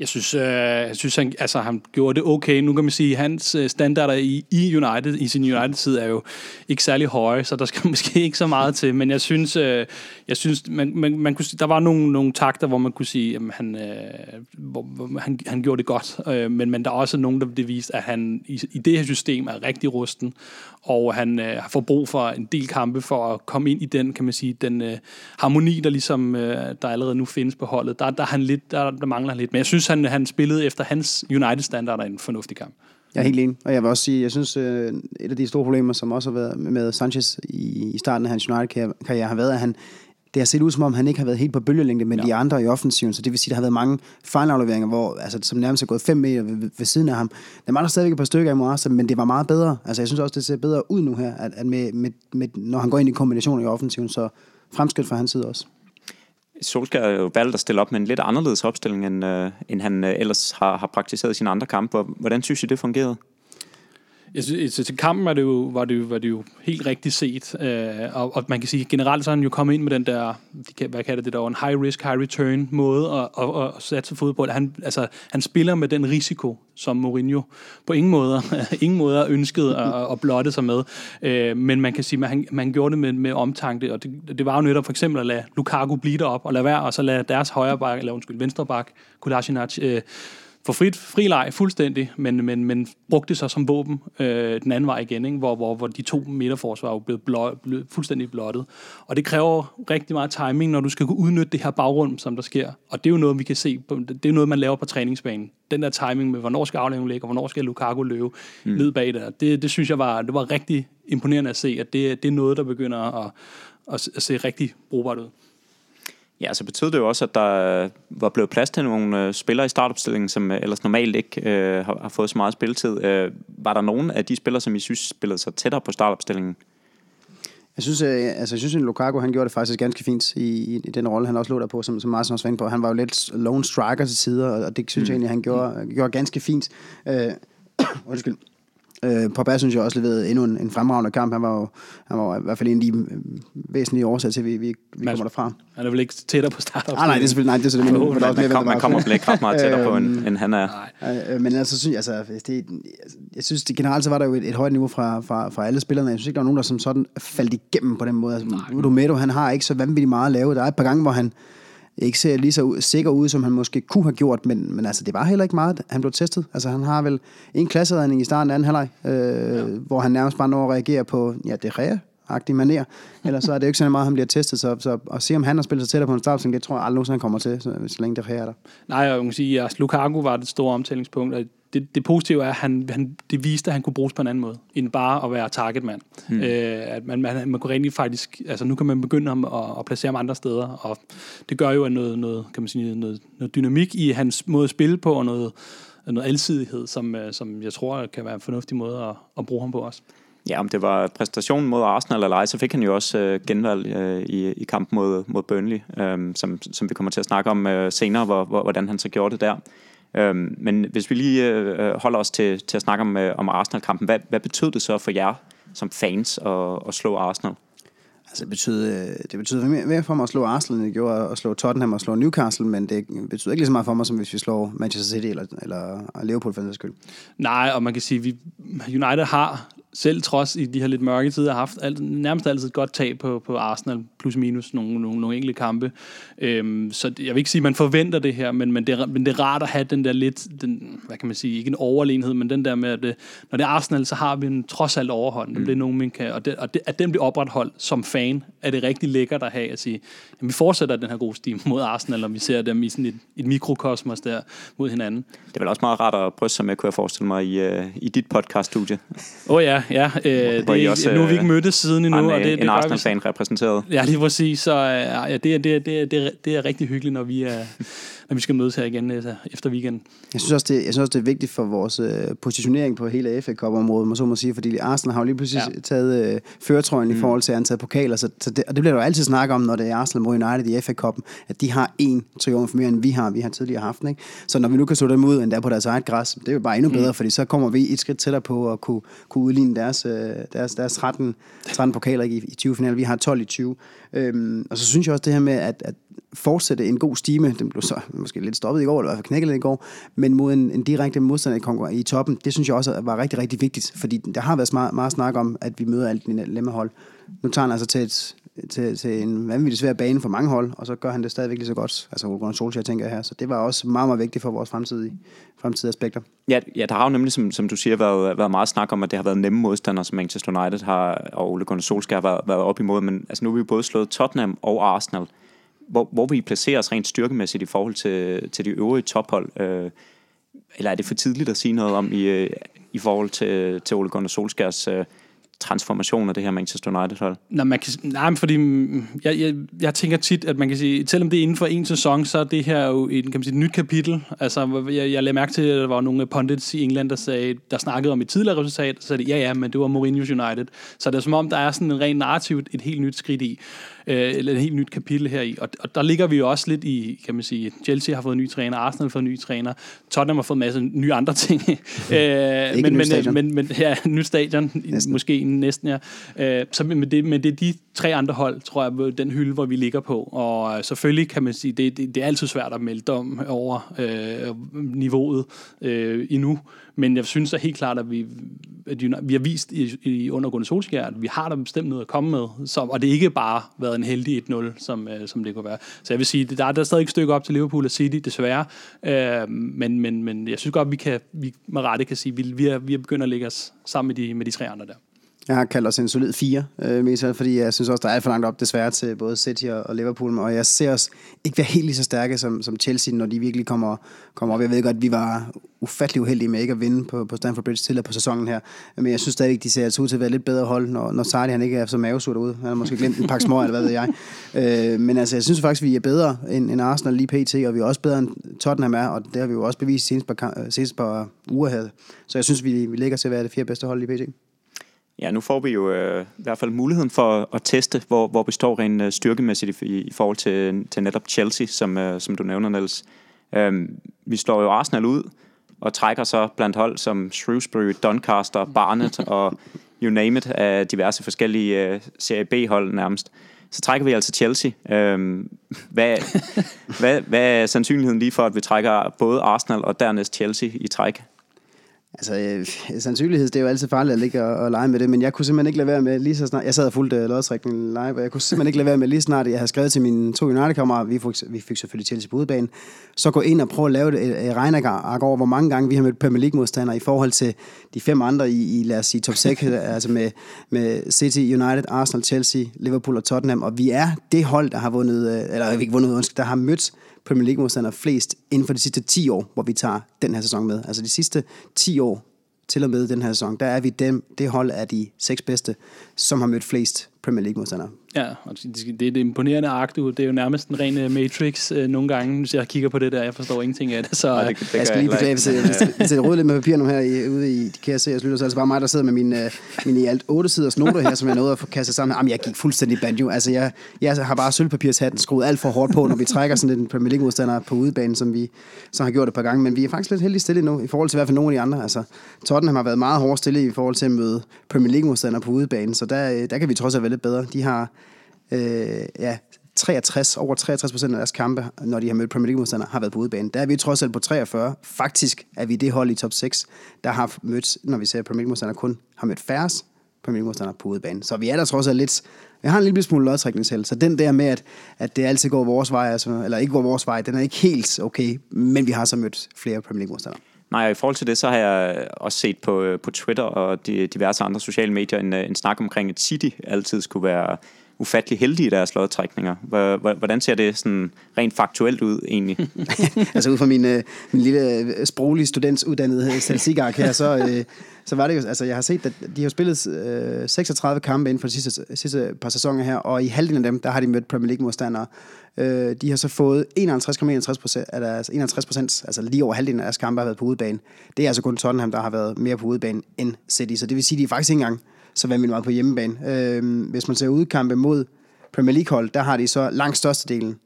Jeg synes, øh, jeg synes han, altså, han gjorde det okay. Nu kan man sige, at hans øh, standarder i, i United, i sin United-tid, er jo ikke særlig høje, så der skal måske ikke så meget til. Men jeg synes, øh, jeg synes man, man, man kunne, der var nogle, nogle takter, hvor man kunne sige, at han, øh, hvor, hvor han, han gjorde det godt. Øh, men, men der er også nogen, der det viste, at han i, i det her system er rigtig rusten og han øh, har fået brug for en del kampe for at komme ind i den, kan man sige, den øh, harmoni, der ligesom, øh, der allerede nu findes på holdet. Der, der, han lidt, der, der mangler han lidt. Men jeg synes, han, han spillede efter hans United-standarder en fornuftig kamp. Jeg er helt enig, og jeg vil også sige, jeg synes, øh, et af de store problemer, som også har været med Sanchez i, i starten af hans United-karriere, har været, at han det har set ud som om, han ikke har været helt på bølgelængde med ja. de andre i offensiven, så det vil sige, at der har været mange fejlafleveringer, hvor, altså, som nærmest er gået 5 meter ved, ved, siden af ham. Der mangler stadigvæk et par stykker i Moasa, men det var meget bedre. Altså, jeg synes også, det ser bedre ud nu her, at, at med, med, med, når han går ind i kombinationer i offensiven, så fremskridt fra hans side også. Solskjaer jo valgt at stille op med en lidt anderledes opstilling, end, øh, end han øh, ellers har, har praktiseret i sine andre kampe. Hvordan synes I, det fungerede? Jeg synes, til kampen var det jo, var det jo, var det jo helt rigtigt set. Øh, og, og, man kan sige, generelt så er han jo kommet ind med den der, de hvad kalder det der, en high risk, high return måde at, at, at, satse fodbold. Han, altså, han spiller med den risiko, som Mourinho på ingen måder, ingen måder ønskede at, at blotte sig med. Øh, men man kan sige, at man, man gjorde det med, med omtanke, og det, det var jo netop for eksempel at lade Lukaku blive derop og lade være, og så lade deres højre bak, eller undskyld, venstre bak, Kolasinac, øh, for frit, fri leg fuldstændig, men, men, men brugte det så som våben øh, den anden vej igen, ikke? Hvor, hvor, hvor de to midterforsvar er blevet, blå, blevet fuldstændig blottet. Og det kræver rigtig meget timing, når du skal kunne udnytte det her bagrum, som der sker. Og det er jo noget, vi kan se, på, det er noget, man laver på træningsbanen. Den der timing med, hvornår skal aflægningen ligge, og hvornår skal Lukaku løbe mm. ned bag der. Det, det synes jeg var, det var rigtig imponerende at se, at det, det er noget, der begynder at, at, at se rigtig brugbart ud. Ja, så betød det jo også, at der var blevet plads til nogle øh, spillere i startopstillingen, som øh, ellers normalt ikke øh, har, har fået så meget spilletid. Øh, var der nogen af de spillere, som I synes spillede sig tættere på startopstillingen? Jeg synes, øh, altså, jeg synes at Lukaku han gjorde det faktisk ganske fint i, i, i den rolle, han også lå der på, som, som Martin også var på. Han var jo lidt lone striker til sider, og det synes mm. jeg egentlig, han gjorde, gjorde ganske fint. Øh, undskyld. Øh, Pogba synes jeg også leverede endnu en, en fremragende kamp. Han var jo han var i hvert fald en af de øh, væsentlige årsager til, at vi, vi, vi kommer derfra. Han er vel ikke tættere på start ah, nej, det er selvfølgelig nej, det er selvfølgelig oh, man, man, kom, man kommer vel ikke ret meget tættere på, end, øhm, end han er. Øh, men altså, synes, altså, det, jeg synes, det, generelt så var der jo et, et højt niveau fra, fra, fra alle spillerne. Jeg synes ikke, der var nogen, der som sådan faldt igennem på den måde. Altså, Udomedo, han har ikke så vanvittigt meget at lave. Der er et par gange, hvor han ikke ser lige så sikker ud, som han måske kunne have gjort, men, men altså, det var heller ikke meget, han blev testet. Altså, han har vel en klasseredning i starten af anden halvleg, øh, ja. hvor han nærmest bare når at reagere på, ja, det er agtig maner. Ellers så er det jo ikke så meget, han bliver testet. Så, så at se, om han har spillet sig tættere på en startopstilling, det tror jeg aldrig han kommer til, så, så længe det er der. Nej, jeg kan sige, at Lukaku var det store omtællingspunkt, og det, det positive er, at han, han, det viste, at han kunne bruges på en anden måde, end bare at være targetmand. Øh, at man, man, man kunne rigtig faktisk, altså nu kan man begynde ham at, at placere ham andre steder, og det gør jo noget, noget, kan man sige, noget, noget dynamik i hans måde at spille på, og noget, noget alsidighed, som, øh, som jeg tror kan være en fornuftig måde at, at bruge ham på også. Ja, om det var præstationen mod Arsenal eller ej, så fik han jo også øh, genvalg øh, i, i kampen mod, mod Burnley, øh, som, som vi kommer til at snakke om øh, senere, hvor, hvor, hvordan han så gjorde det der. Øh, men hvis vi lige øh, holder os til, til at snakke om, øh, om Arsenal-kampen, hvad, hvad betød det så for jer som fans at, at slå Arsenal? Altså, det betød, det betød mere, mere for mig at slå Arsenal, end det gjorde at slå Tottenham og slå Newcastle, men det betyder ikke lige så meget for mig, som hvis vi slår Manchester City eller, eller Liverpool for den skyld. Nej, og man kan sige, at United har selv trods i de her lidt mørke tider, har haft alt, nærmest altid et godt tag på, på Arsenal, plus minus nogle, nogle, nogle enkelte kampe. Øhm, så det, jeg vil ikke sige, at man forventer det her, men, men, det, men det er rart at have den der lidt, den, hvad kan man sige, ikke en overlegenhed, men den der med, at det, når det er Arsenal, så har vi en trods alt overhånd. Mm. Det er nogen, man kan, og, det, og det, at den bliver opretholdt som fan, er det rigtig lækkert at have at sige, at vi fortsætter den her gode stim mod Arsenal, og vi ser dem i sådan et, et mikrokosmos der mod hinanden. Det er vel også meget rart at bryste sig med, kunne jeg forestille mig, i, uh, i dit podcast-studie. Åh oh, ja, ja. Øh, det, også, nu har vi ikke mødtes siden endnu. En, og det, en Arsenal-fan repræsenteret. Ja, lige præcis. Så ja, det, det, det, det, det er rigtig hyggeligt, når vi er når vi skal mødes her igen altså, efter weekenden. Jeg synes, også, det, jeg synes også, det er vigtigt for vores øh, positionering på hele FA Cup-området, man så må sige, fordi Arsenal har jo lige pludselig ja. taget øh, føretrøjen mm. i forhold til antal pokaler, så, så det, og det bliver der jo altid snakket om, når det er Arsenal mod United i FA Cup'en, at de har en triumf mere, end vi har, vi har tidligere haft. Ikke? Så når vi nu kan slå dem ud, endda på deres eget græs, det er jo bare endnu bedre, mm. fordi så kommer vi et skridt tættere på at kunne, kunne udligne deres, øh, deres, deres 13, 13 pokaler i, i 20 finaler. Vi har 12 i 20. Øhm, og så synes jeg også det her med at, at fortsætte en god stime, den blev så måske lidt stoppet i går, eller i hvert fald knækket lidt i går, men mod en, en direkte modstander i, i toppen, det synes jeg også var rigtig, rigtig vigtigt, fordi der har været meget, meget snak om, at vi møder alt i lemmehold. Nu tager han altså til, et, til, til en vanvittig svær bane for mange hold, og så gør han det stadigvæk lige så godt. Altså Ole Gunnar Solskjaer tænker jeg her, så det var også meget, meget vigtigt for vores fremtidige, fremtidige aspekter. Ja, ja, der har jo nemlig, som, som du siger, været, været meget snak om, at det har været nemme modstandere, som Manchester United har, og Ole Gunnar Solskjaer har været, været op imod, men altså nu har vi både slået Tottenham og Arsenal. Hvor, hvor vi placerer os rent styrkemæssigt i forhold til, til de øvrige tophold? Øh, eller er det for tidligt at sige noget om i, øh, i forhold til, til Ole Gunnar Solskjærs øh, transformation af det her Manchester United-hold? Nej, man kan, nej, fordi mm, jeg, jeg, jeg tænker tit, at man kan sige, selvom det er inden for en sæson, så er det her jo et, kan man sige, et nyt kapitel. Altså, jeg, jeg lagde mærke til, at der var nogle pundits i England, der, sagde, der snakkede om et tidligere resultat, så sagde de, ja, ja, men det var Mourinho's United. Så det er som om, der er sådan en ren narrativ, et helt nyt skridt i øh, eller et helt nyt kapitel her i. Og, og der ligger vi jo også lidt i, kan man sige, Chelsea har fået en ny træner, Arsenal har fået en ny træner, Tottenham har fået en masse nye andre ting. øh, men, men, men, men, ja, nyt stadion, næsten. måske næsten, ja. Øh, så, men, det, men det er de tre andre hold, tror jeg, den hylde, hvor vi ligger på. Og øh, selvfølgelig kan man sige, det, det, det er altid svært at melde dom over øh, niveauet øh, endnu. Men jeg synes da helt klart, at vi, at vi har vist i, i undergående solskær, at vi har da bestemt noget at komme med. Så, og det er ikke bare været en heldig 1-0, som, øh, som det kunne være. Så jeg vil sige, der er, der er stadig et stykke op til Liverpool og City, desværre. Øh, men, men, men jeg synes godt, vi kan, vi med rette kan sige, at vi, vi, er, vi er begyndt at lægge os sammen med de, med de tre andre der. Jeg har kaldt os en solid 4, øh, mest fordi jeg synes også, der er alt for langt op desværre til både City og Liverpool, og jeg ser os ikke være helt lige så stærke som, som Chelsea, når de virkelig kommer, kommer op. Jeg ved godt, at vi var ufattelig uheldige med ikke at vinde på, på Stamford Bridge til på sæsonen her, men jeg synes stadigvæk, de ser altså ud til at være lidt bedre hold, når, når Sardi han ikke er så mavesur derude. Han har måske glemt en pakke små, eller hvad ved jeg. Øh, men altså, jeg synes faktisk, vi er bedre end, end Arsenal lige pt, og vi er også bedre end Tottenham er, og det har vi jo også bevist senest på, øh, senest på øh, uger her. Så jeg synes, vi, vi ligger til at være det fire bedste hold lige pt. Ja, nu får vi jo øh, i hvert fald muligheden for at teste, hvor, hvor vi står rent øh, styrkemæssigt i, i forhold til, til netop Chelsea, som, øh, som du nævner, Niels. Øh, vi slår jo Arsenal ud, og trækker så blandt hold som Shrewsbury, Doncaster, Barnet og you name it, af diverse forskellige øh, Serie B-hold nærmest. Så trækker vi altså Chelsea. Øh, hvad, hvad, hvad er sandsynligheden lige for, at vi trækker både Arsenal og dernæst Chelsea i træk? Altså, øh, sandsynlighed, det er jo altid farligt at ligge og, og lege med det, men jeg kunne simpelthen ikke lade være med, lige så snart, jeg sad og fulgte øh, lodtrækningen live, og jeg kunne simpelthen ikke lade være med, lige snart jeg havde skrevet til mine to United-kammerater, vi, vi fik selvfølgelig Chelsea på udbanen, så gå ind og prøve at lave et, et regneark over, hvor mange gange vi har mødt Premier League-modstandere i forhold til de fem andre i, i lad os sige, top 6, altså med, med City, United, Arsenal, Chelsea, Liverpool og Tottenham, og vi er det hold, der har vundet, øh, eller ikke vundet, undskyld, der har mødt Premier League-modstandere flest inden for de sidste 10 år, hvor vi tager den her sæson med. Altså de sidste 10 år til og med den her sæson, der er vi dem, det hold af de seks bedste, som har mødt flest Premier League-modstandere. Ja, og det det er et imponerende ark, du. Det er jo nærmest en ren øh, Matrix øh, nogle gange, hvis jeg kigger på det der. Jeg forstår ingenting af det. Så, Nej, øh, det, det Jeg skal lige beklage, hvis jeg, hvis jeg, hvis jeg rød lidt med papir nu her i, ude i de kære seers lytter, så er det bare mig, der sidder med mine, øh, mine i alt otte siders noter her, som jeg nåede at få kastet sammen. Jamen, jeg gik fuldstændig banjo. Altså, jeg, jeg har bare sølvpapirshatten skruet alt for hårdt på, når vi trækker sådan en Premier League-modstander på udebane, som vi som har gjort et par gange. Men vi er faktisk lidt heldige stille nu, i forhold til i hvert fald nogle af de andre. Altså, Tottenham har været meget hårdt stille i forhold til at møde Premier League-modstandere på udebane, så der, øh, der kan vi trods alt være lidt bedre. De har øh, ja, 63, over 63 procent af deres kampe, når de har mødt Premier League-modstandere, har været på udebane. Der er vi trods alt på 43. Faktisk er vi det hold i top 6, der har mødt, når vi ser Premier League-modstandere, kun har mødt færrest Premier League-modstandere på udebane. Så vi er der trods alt lidt... Vi har en lille smule lodtrækningsheld, så den der med, at, at det altid går vores vej, altså, eller ikke går vores vej, den er ikke helt okay, men vi har så mødt flere Premier League-modstandere. Nej, og i forhold til det, så har jeg også set på, øh, på Twitter og de diverse andre sociale medier en, øh, en snak omkring, at City altid skulle være ufattelig heldige i deres lodtrækninger. Hvor- hvor- Hvordan ser det sådan rent faktuelt ud egentlig? altså ud fra min, øh, min lille øh, sproglige studentsuddannede statistikark her, så, øh, så var det jo, altså jeg har set, at de har spillet øh, 36 kampe inden for de sidste, sidste par sæsoner her, og i halvdelen af dem, der har de mødt Premier League-modstandere. Øh, de har så fået 51,61 procent af deres, 51 procent, altså lige over halvdelen af deres kampe har været på udebane. Det er altså kun Tottenham, der har været mere på udebane end City, så det vil sige, at de er faktisk ikke engang så vanvittigt meget på hjemmebane. Øh, hvis man ser udkampe mod Premier League-hold, der har de så langt størstedelen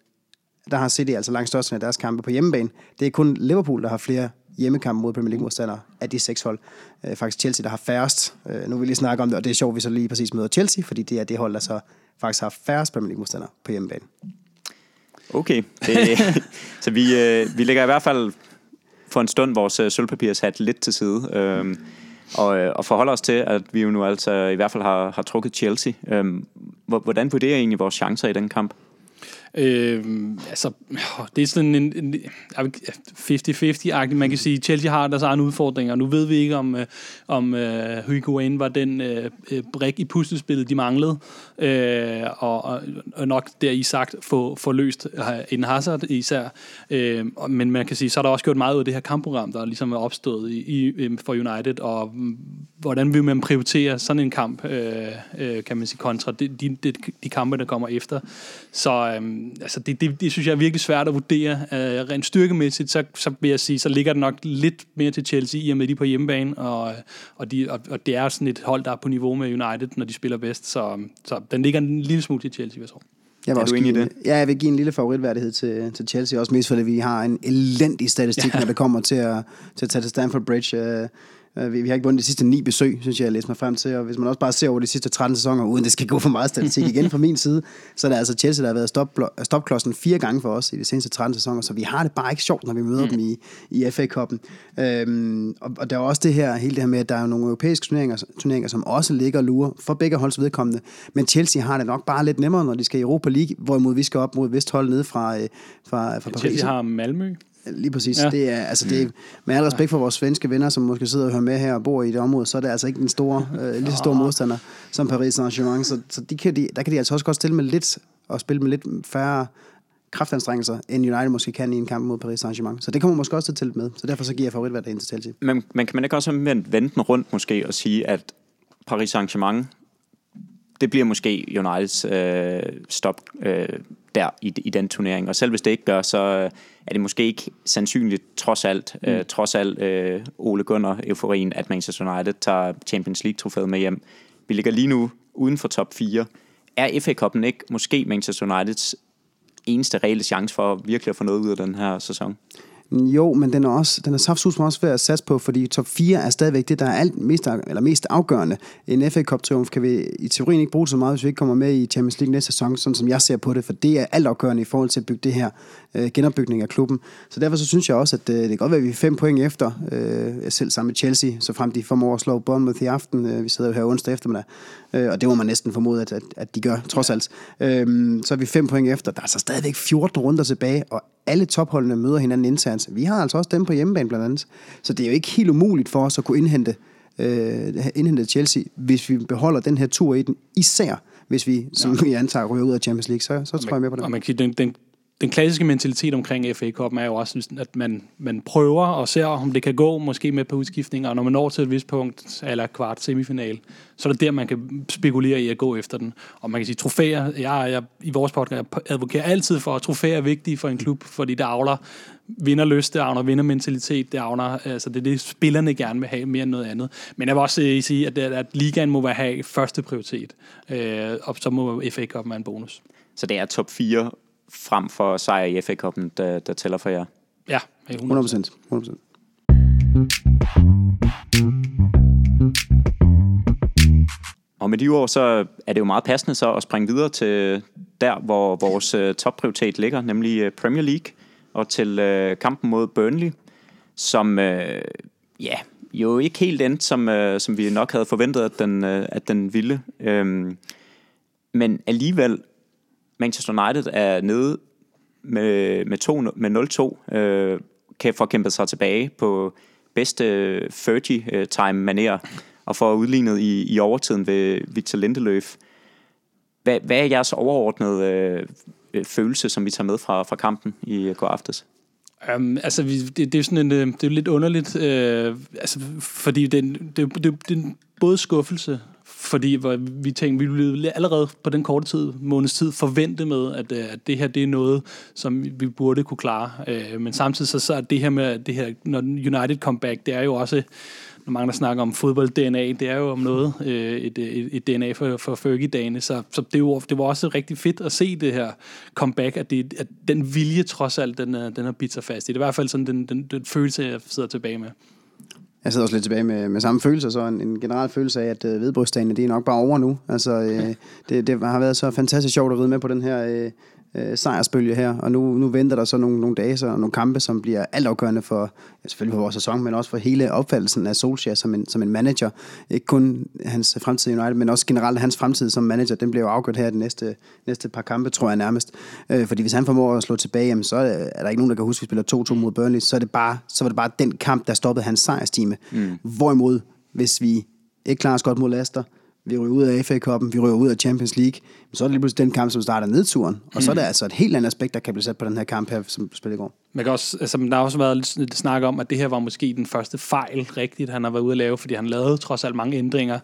der har City altså langt størstedelen af deres kampe på hjemmebane. Det er kun Liverpool, der har flere hjemmekampe mod Premier League-modstandere af de seks hold. Øh, faktisk Chelsea, der har færrest. Øh, nu vil vi lige snakke om det, og det er sjovt, vi så lige præcis møder Chelsea, fordi det er det hold, der så faktisk har færrest Premier League-modstandere på hjemmebane. Okay, det, så vi, øh, vi lægger i hvert fald for en stund vores øh, sølvpapirshat lidt til side. Øh, og, øh, og forholder os til, at vi jo nu altså i hvert fald har, har trukket Chelsea. Øhm, hvordan vurderer I egentlig vores chancer i den kamp? Øh, altså, det er sådan en, en 50-50-agtig. Man kan sige, Chelsea har deres egne udfordringer. Nu ved vi ikke, om, øh, om øh, uh, Higuain var den øh, øh, brik i puslespillet, de manglede. Øh, og, og, nok der i sagt få, få løst øh, en Hazard især. Øh, men man kan sige, så er der også gjort meget ud af det her kampprogram, der ligesom er opstået i, i, for United. Og mm, hvordan vil man prioritere sådan en kamp, øh, øh, kan man sige, kontra de, de, de, de kampe, der kommer efter. Så øhm, altså det, det, det synes jeg er virkelig svært at vurdere. Øh, rent styrkemæssigt, så, så vil jeg sige, så ligger det nok lidt mere til Chelsea, i og med de på hjemmebane, og, og, de, og, og det er sådan et hold, der er på niveau med United, når de spiller bedst. Så, så den ligger en lille smule til Chelsea, jeg tror. Jeg vil Er du enig i give, det? Ja, jeg vil give en lille favoritværdighed til, til Chelsea, også mest fordi vi har en elendig statistik, ja. når det kommer til at, til at tage til Stamford Bridge. Øh, vi, vi har ikke vundet de sidste ni besøg, synes jeg, jeg læste mig frem til, og hvis man også bare ser over de sidste 13 sæsoner, uden det skal gå for meget statistik igen fra min side, så er det altså Chelsea, der har været stop, stopklodsen fire gange for os i de seneste 13 sæsoner, så vi har det bare ikke sjovt, når vi møder mm. dem i, i FA-koppen. Øhm, og, og der er også det her, hele det her med, at der er nogle europæiske turneringer, turneringer som også ligger og lurer for begge holds vedkommende, men Chelsea har det nok bare lidt nemmere, når de skal i Europa League, hvorimod vi skal op mod Vesthold nede fra, øh, fra, fra Paris. Chelsea har Malmø. Lige præcis. Ja. Det er, altså det er, med al respekt for vores svenske venner, som måske sidder og hører med her og bor i det område, så er det altså ikke den store, øh, lige så store modstander som Paris Saint-Germain. Så, så de kan de, der kan de altså også godt stille med lidt, og spille med lidt færre kraftanstrengelser, end United måske kan i en kamp mod Paris Saint-Germain. Så det kommer måske også til at tælle med. Så derfor så giver jeg favoritværd ind til Chelsea. Men, men kan man ikke også vende den rundt måske og sige, at Paris Saint-Germain, det bliver måske Uniteds øh, stop øh, der i, i den turnering. Og selv hvis det ikke gør, så øh, er det måske ikke sandsynligt, trods alt, øh, trods alt øh, Ole Gunnar-euforien, at Manchester United tager Champions League-trofæet med hjem. Vi ligger lige nu uden for top 4. Er FA-koppen ikke måske Manchester Uniteds eneste reelle chance for virkelig at få noget ud af den her sæson? Jo, men den er også, den er saftsus også værd at satse på, fordi top 4 er stadigvæk det, der er alt mest, eller mest afgørende. En FA Cup triumf kan vi i teorien ikke bruge så meget, hvis vi ikke kommer med i Champions League næste sæson, sådan som jeg ser på det, for det er alt afgørende i forhold til at bygge det her øh, genopbygning af klubben. Så derfor så synes jeg også, at øh, det kan godt være, at vi er fem point efter, øh, selv sammen med Chelsea, så frem de formår at slå Bournemouth i aften. Øh, vi sidder jo her onsdag eftermiddag, øh, og det må man næsten formode, at, at, at de gør, trods alt. Øh, så er vi fem point efter. Der er så stadigvæk 14 runder tilbage, og alle topholdene møder hinanden internt. Vi har altså også dem på hjemmebane blandt andet. Så det er jo ikke helt umuligt for os at kunne indhente, øh, indhente Chelsea, hvis vi beholder den her tur i den. Især hvis vi, som vi antager, ryger ud af Champions League, så, så tror jeg med på det. Og man kan sige, den, den den klassiske mentalitet omkring FA Cup'en er jo også, at man, man prøver og ser, om det kan gå, måske med på udskiftninger, og når man når til et vist punkt, eller kvart semifinal, så er det der, man kan spekulere i at gå efter den. Og man kan sige, trofæer, jeg, jeg i vores podcast jeg advokerer altid for, at trofæer er vigtige for en klub, fordi det avler vinderlyst, det avler vindermentalitet, det avler, altså det er det, spillerne gerne vil have mere end noget andet. Men jeg vil også øh, sige, at, at ligaen må være have første prioritet, øh, og så må FA Cup være en bonus. Så det er top 4 frem for sejr i FA Cup'en, der, der tæller for jer? Ja, 100 procent. 100 Og med de ord, så er det jo meget passende så at springe videre til der, hvor vores uh, topprioritet ligger, nemlig uh, Premier League, og til uh, kampen mod Burnley, som ja, jo ikke helt endte, som, som vi nok havde forventet, at den, at den ville. Um, men alligevel Manchester United er nede med, med, to, med 0-2, øh, kan få kæmpet sig tilbage på bedste øh, Fergie-time-manér, og få udlignet i, i overtiden ved Victor Lindeløf. Hvad, hvad er jeres overordnede øh, følelse, som vi tager med fra, fra kampen i øh, går aftes? Um, altså, vi, det, det, er sådan en, øh, det er lidt underligt, øh, altså, fordi det, det, det, det er både skuffelse fordi vi tænkte, vi ville allerede på den korte tid, måneds tid, forvente med, at, øh, at det her det er noget, som vi burde kunne klare. Øh, men samtidig så, så er det her med det her, når United comeback, det er jo også, når mange der snakker om fodbold-DNA, det er jo om noget, øh, et, øh, et, et DNA for, for Fergie-dagene, så, så det, var, det var også rigtig fedt at se det her comeback, at, det, at den vilje trods alt, den, den har bidt sig fast i. Det er i hvert fald sådan den, den, den følelse, jeg sidder tilbage med jeg sidder også lidt tilbage med, med samme følelse, så en, en generel følelse af, at øh, vedbrystdagene, det er nok bare over nu. Altså, øh, det, det har været så fantastisk sjovt at ride med på den her øh, øh, sejrsbølge her, og nu, nu venter der så nogle, nogle dage så nogle kampe, som bliver altafgørende for, ja, selvfølgelig for vores sæson, men også for hele opfattelsen af Solskjaer som en, som en manager. Ikke kun hans fremtid i United, men også generelt hans fremtid som manager, den bliver jo afgjort her de næste, næste par kampe, tror jeg nærmest. Øh, fordi hvis han formår at slå tilbage, jamen, så er der ikke nogen, der kan huske, at vi spiller 2-2 mod Burnley, så, er det bare, så var det bare den kamp, der stoppede hans sejrstime. Mm. Hvorimod, hvis vi ikke klarer os godt mod Leicester, vi ryger ud af FA Cup'en, vi ryger ud af Champions League, så er det lige pludselig den kamp, som starter nedturen. Og mm. så er mm. altså et helt andet aspekt, der kan blive sat på den her kamp her, som spiller i går. Man kan også, altså, der har også været lidt snak om, at det her var måske den første fejl, rigtigt, han har været ude at lave, fordi han lavede trods alt mange ændringer,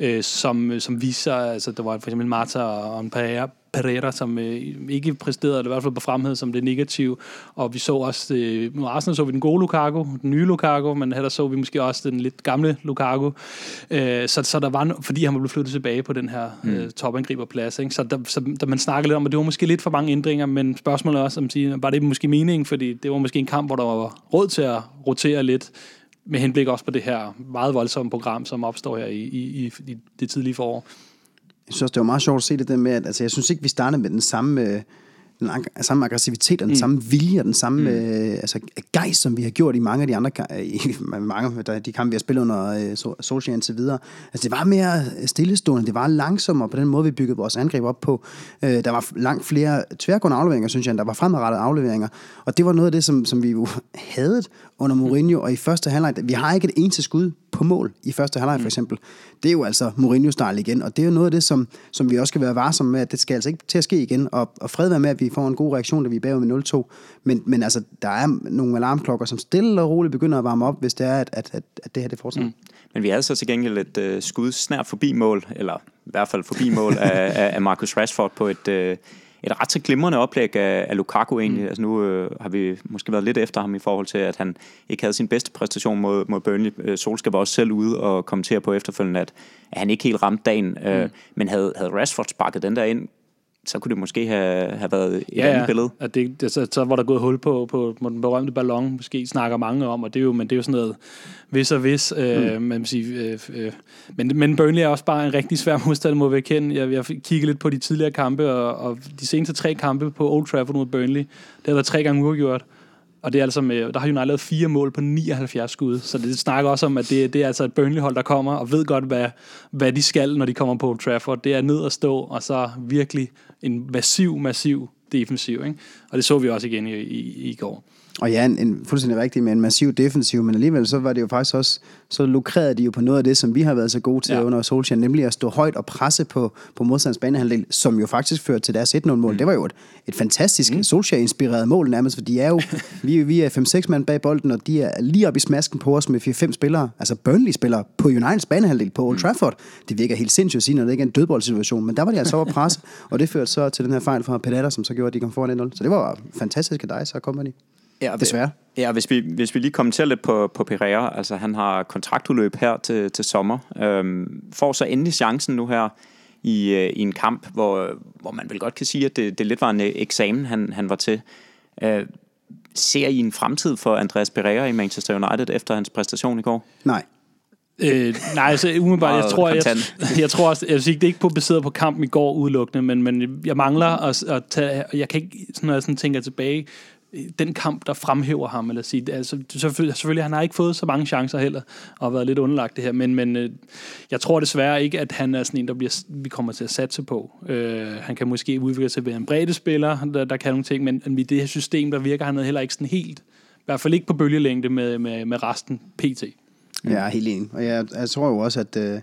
øh, som, som viser, altså der var for eksempel Marta og en Pereira, som øh, ikke præsterede, eller i hvert fald på fremhed som det negative. Og vi så også, øh, nu Arsenal så vi den gode Lukaku, den nye Lukaku, men her så vi måske også den lidt gamle Lukaku. Øh, så, så der var, fordi han blev flyttet tilbage på den her mm. øh, topangriberplads. Ikke? Så, der, så der man snakkede lidt om, at det var måske lidt for mange ændringer, men spørgsmålet er også, om sige, var det måske meningen, fordi det var måske en kamp, hvor der var råd til at rotere lidt, med henblik også på det her meget voldsomme program, som opstår her i, i, i det tidlige forår jeg synes også, det var meget sjovt at se det der med, at altså, jeg synes ikke, vi startede med den samme, den samme aggressivitet og den mm. samme vilje og den samme mm. øh, altså, gejst, som vi har gjort i mange af de andre i mange af de kampe, vi har spillet under øh, Solskjaer indtil videre. Altså, det var mere stillestående, det var langsommere på den måde, vi byggede vores angreb op på. Øh, der var langt flere tværgående afleveringer, synes jeg, end der var fremadrettede afleveringer. Og det var noget af det, som, som vi jo havde under Mourinho, og i første halvleg, vi har ikke et eneste skud på mål i første halvleg for mm. eksempel. Det er jo altså Mourinho-style igen, og det er jo noget af det, som, som vi også skal være varsomme med, at det skal altså ikke til at ske igen, og, og fred være med, at vi får en god reaktion, da vi er bagud med 0-2. Men, men altså, der er nogle alarmklokker, som stille og roligt begynder at varme op, hvis det er, at, at, at, at det her det fortsætter. Mm. Men vi havde så til gengæld et uh, skud snart forbi mål, eller i hvert fald forbi mål af, af Marcus Rashford på et, uh, et ret så glimrende oplæg af, af Lukaku egentlig. Mm. Altså nu øh, har vi måske været lidt efter ham i forhold til, at han ikke havde sin bedste præstation mod, mod Burnley. Øh, Solskjaer var også selv ude og kommentere på efterfølgende, at, at han ikke helt ramte dagen. Øh, mm. Men havde, havde Rashford sparket den der ind, så kunne det måske have, have været et ja, andet billede. Ja, det, det, så, så var der gået hul på, på, på den berømte ballon, måske snakker mange om, og det er jo, men det er jo sådan noget vis og vis. Øh, mm. man sige, øh, øh, men, men Burnley er også bare en rigtig svær modstander, må vi erkende. Jeg, jeg kigget lidt på de tidligere kampe, og, og de seneste tre kampe på Old Trafford mod Burnley, det har været tre gange uafgjort. Og det er altså med, der har United lavet fire mål på 79 skud, så det snakker også om, at det, det er altså et Burnley-hold, der kommer og ved godt, hvad, hvad de skal, når de kommer på Trafford. Det er ned at stå, og så virkelig en massiv, massiv defensiv. Ikke? Og det så vi også igen i, i, i går. Og ja, en, en fuldstændig rigtig med en massiv defensiv, men alligevel så var det jo faktisk også, så lukrerede de jo på noget af det, som vi har været så gode til ja. under Solskjaer, nemlig at stå højt og presse på, på modstanders banehalvdel, som jo faktisk førte til deres 1-0-mål. Mm. Det var jo et, et fantastisk mm. Solskjaer-inspireret mål nærmest, for de er jo, vi, vi er 5-6 mand bag bolden, og de er lige oppe i smasken på os med 4-5 spillere, altså Burnley-spillere på Uniteds banehalvdel på Old mm. Trafford. Det virker helt sindssygt at sige, når det ikke er en dødboldsituation, men der var de altså over presse, og det førte så til den her fejl fra Pedetta, som så gjorde, at de kom foran 1-0. Så det var fantastisk af dig, så company. Ja, Desværre. Ja, hvis vi, hvis vi lige kommenterer lidt på, på Pereira, altså han har kontraktudløb her til, til sommer, øhm, får så endelig chancen nu her i, øh, i en kamp, hvor, hvor man vel godt kan sige, at det, det lidt var en øh, eksamen, han, han var til. Øh, ser I en fremtid for Andreas Pereira i Manchester United efter hans præstation i går? Nej. Øh, nej, altså umiddelbart, jeg tror, jeg, jeg, jeg tror også, jeg sige, det er ikke på baseret på kampen i går udelukkende, men, men jeg mangler at, at tage, jeg kan ikke, sådan, når jeg sådan tænker tilbage, den kamp, der fremhæver ham, eller sige, altså, selvfølgelig, selvfølgelig, han har ikke fået så mange chancer heller, og været lidt underlagt det her, men, men øh, jeg tror desværre ikke, at han er sådan en, der bliver, vi kommer til at satse på. Øh, han kan måske udvikle sig til en bredde spiller, der, der kan nogle ting, men, i det her system, der virker han heller ikke sådan helt, i hvert fald ikke på bølgelængde med, med, med resten PT. Ja, jeg er helt enig. Og jeg, jeg tror jo også, at øh,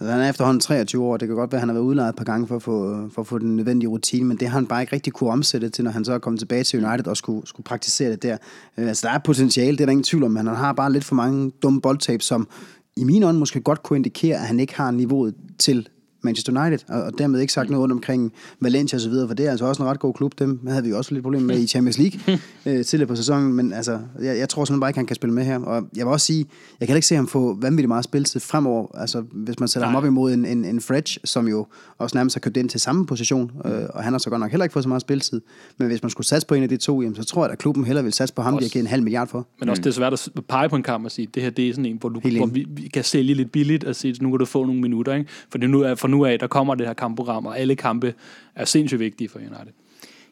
Altså, han er efterhånden 23 år, det kan godt være, at han har været udlejet et par gange for at, få, for at få den nødvendige rutine, men det har han bare ikke rigtig kunne omsætte til, når han så er kommet tilbage til United og skulle, skulle praktisere det der. Øh, altså, der er potentiale, det er der ingen tvivl om, men han har bare lidt for mange dumme boldtab, som i min ånd måske godt kunne indikere, at han ikke har niveauet til Manchester United, og, og dermed ikke sagt noget rundt omkring Valencia og så videre, for det er altså også en ret god klub. Dem havde vi jo også lidt problemer med i Champions League øh, tidligere på sæsonen, men altså, jeg, jeg tror simpelthen bare ikke, han kan spille med her. Og jeg vil også sige, jeg kan ikke se ham få vanvittigt meget spilletid fremover, altså hvis man sætter Nej. ham op imod en, en, en Fredge, som jo også nærmest har købt ind til samme position, øh, og han har så godt nok heller ikke fået så meget spilletid. Men hvis man skulle satse på en af de to, jamen, så tror jeg, at klubben heller vil satse på ham, også, de har givet en halv milliard for. Men også det er svært at pege på en kamp og sige, det her det er sådan en, hvor, du, hvor vi, vi, kan sælge lidt billigt og sige, nu kan du få nogle minutter. Ikke? For, det nu er, for nu af, der kommer det her kampprogram, og alle kampe er sindssygt vigtige for United.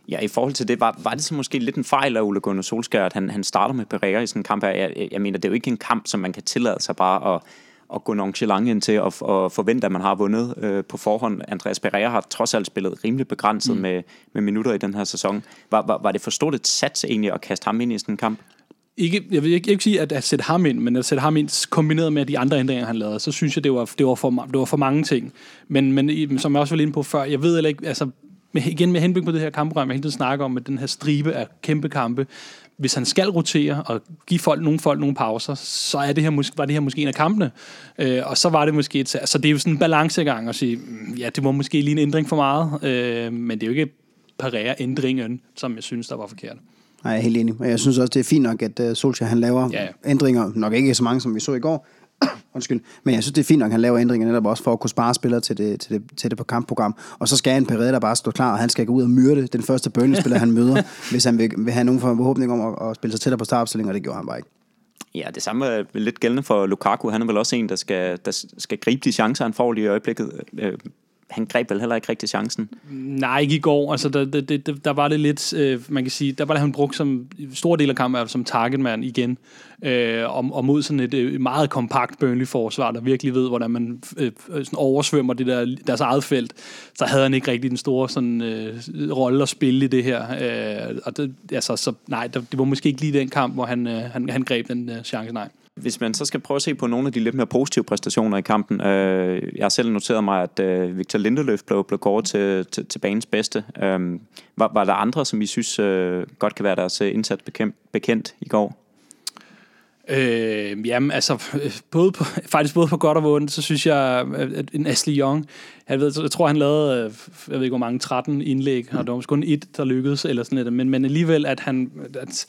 Ja, i forhold til det, var, var det så måske lidt en fejl af Ole Gunnar Solskjaer, at han, han starter med Pereira i sådan en kamp her? Jeg, jeg mener, det er jo ikke en kamp, som man kan tillade sig bare at, at gå nonchalant ind til og, og forvente, at man har vundet øh, på forhånd. Andreas Pereira har trods alt spillet rimelig begrænset mm. med, med minutter i den her sæson. Var, var, var det for stort et sats egentlig at kaste ham ind i sådan en kamp? Ikke, jeg vil ikke, ikke sige, at, at sætte ham ind, men at sætte ham ind kombineret med de andre ændringer, han lavede, så synes jeg, det var, det var, for, det var for mange ting. Men, men som jeg også var inde på før, jeg ved heller ikke, altså med, igen med henblik på det her kampprogram, jeg hele tiden snakker om, med den her stribe af kæmpe kampe, hvis han skal rotere og give folk, nogle folk nogle pauser, så er det her, var det her måske en af kampene. Øh, og så var det måske et, så det er jo sådan en balancegang at sige, mm, ja, det var måske lige en ændring for meget, øh, men det er jo ikke parere ændringen, som jeg synes, der var forkert. Nej, jeg er helt enig. Og jeg synes også, det er fint nok, at uh, Solskjaer han laver ja. ændringer. Nok ikke så mange, som vi så i går. Undskyld. Men jeg synes, det er fint nok, at han laver ændringer netop også for at kunne spare spillere til det, til det, til det på kampprogram. Og så skal en Pereira der bare stå klar, og han skal gå ud og myrde den første Burnley-spiller, han møder, hvis han vil, vil have nogen forhåbning om at, at spille sig tættere på startopstillingen, og det gjorde han bare ikke. Ja, det samme er lidt gældende for Lukaku. Han er vel også en, der skal, der skal gribe de chancer, han får lige i øjeblikket. Han greb vel heller ikke rigtig chancen? Nej, ikke i går. Altså, der, der, der, der var det lidt, øh, man kan sige, der var det han brugt som stor del af kampen som targetman igen, øh, og, og mod sådan et øh, meget kompakt Burnley-forsvar, der virkelig ved, hvordan man øh, øh, sådan oversvømmer det der, deres eget felt, så havde han ikke rigtig den store sådan, øh, rolle at spille i det her. Øh, og det, altså, så, nej, det var måske ikke lige den kamp, hvor han, øh, han, han greb den øh, chance, nej. Hvis man så skal prøve at se på nogle af de lidt mere positive præstationer i kampen. Øh, jeg har selv noteret mig, at øh, Victor Lindeløf blev, blev kåret til, til, til banens bedste. Øh, var, var der andre, som I synes øh, godt kan være deres øh, indsats bekendt, bekendt i går? Øh, jamen, altså, øh, både på, faktisk både på godt og ondt, så synes jeg, at en Ashley Young, jeg, ved, jeg tror, han lavede, øh, jeg ved ikke hvor mange, 13 indlæg, og der var kun et, der lykkedes, eller sådan noget, men, men alligevel, at han, at,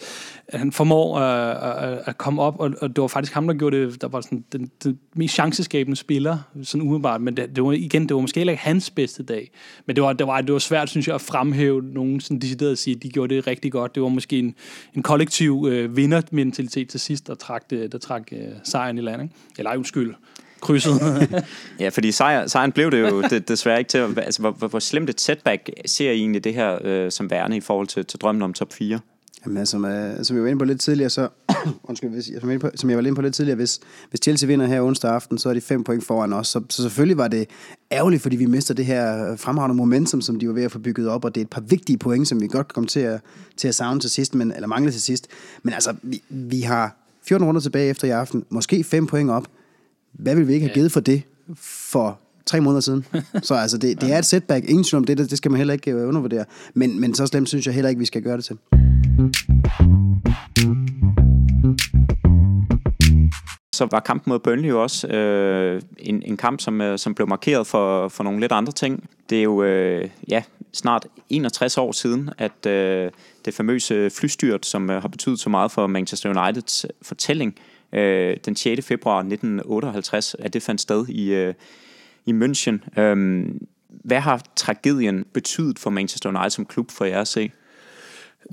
at han formår at, at, at komme op, og, og det var faktisk ham, der gjorde det, der var sådan den, den mest chanceskabende spiller, sådan umiddelbart, men det, det var igen, det var måske heller ikke hans bedste dag, men det var, det var, det var svært, synes jeg, at fremhæve nogen sådan decideret at sige, at de gjorde det rigtig godt. Det var måske en, en kollektiv øh, vindermentalitet til sidst, der trak, det, der trak øh, sejren i landet. Eller ej, undskyld, krydset. ja, fordi sejr, sejren blev det jo det, desværre ikke til. Altså, hvor, hvor, hvor slemt et setback ser I egentlig det her øh, som værende i forhold til, til drømmen om top 4? Jamen, som, uh, som jeg var inde på lidt tidligere, så, undskyld, hvis, som, jeg, som jeg var inde på lidt tidligere, hvis, hvis Chelsea vinder her onsdag aften, så er de fem point foran os. Så, så selvfølgelig var det ærgerligt, fordi vi mister det her fremragende momentum, som de var ved at få bygget op, og det er et par vigtige point, som vi godt kan komme til at, til at savne til sidst, men, eller mangle til sidst. Men altså, vi, vi har 14 runder tilbage efter i aften, måske 5 point op. Hvad vil vi ikke have givet for det for tre måneder siden? Så altså, det, det er et setback. Ingen tvivl om det, det skal man heller ikke øh, undervurdere. Men, men så slemt synes jeg heller ikke, vi skal gøre det til. så var kampen mod Burnley jo også øh, en, en kamp, som, øh, som blev markeret for, for nogle lidt andre ting. Det er jo øh, ja, snart 61 år siden, at øh, det famøse flystyrt, som øh, har betydet så meget for Manchester Uniteds fortælling, øh, den 6. februar 1958, at det fandt sted i, øh, i München. Øh, hvad har tragedien betydet for Manchester United som klub for jer at se?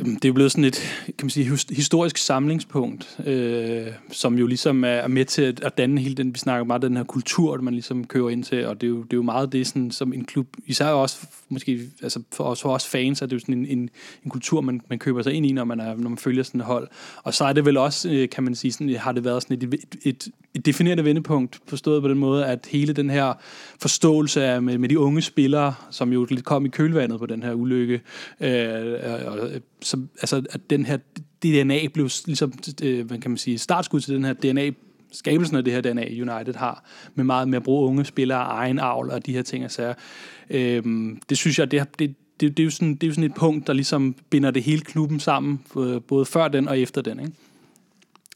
Øhm, det er jo blevet sådan et kan man sige, historisk samlingspunkt, øh, som jo ligesom er med til at, at danne hele den, vi snakker meget den her kultur, man ligesom kører ind til, og det er jo, det er jo meget det, sådan, som en klub, især også måske, altså for os, for os fans, er det jo sådan en, en, en kultur, man, man køber sig ind i, når man, er, når man følger sådan et hold. Og så er det vel også, øh, kan man sige, sådan, har det været sådan et, et, et, et definerende vendepunkt, forstået på den måde, at hele den her forståelse af, med, med de unge spillere, som jo lidt kom i kølvandet på den her ulykke, øh, og, så, altså, at den her DNA blev ligesom, øh, hvad kan man sige, startskud til den her DNA skabelsen af det her DNA United har, med meget med at bruge unge spillere, egen avl og de her ting og sager. Øhm, det synes jeg, det, det, det, det, er jo sådan, det er jo sådan et punkt, der ligesom binder det hele klubben sammen, både før den og efter den. Ikke?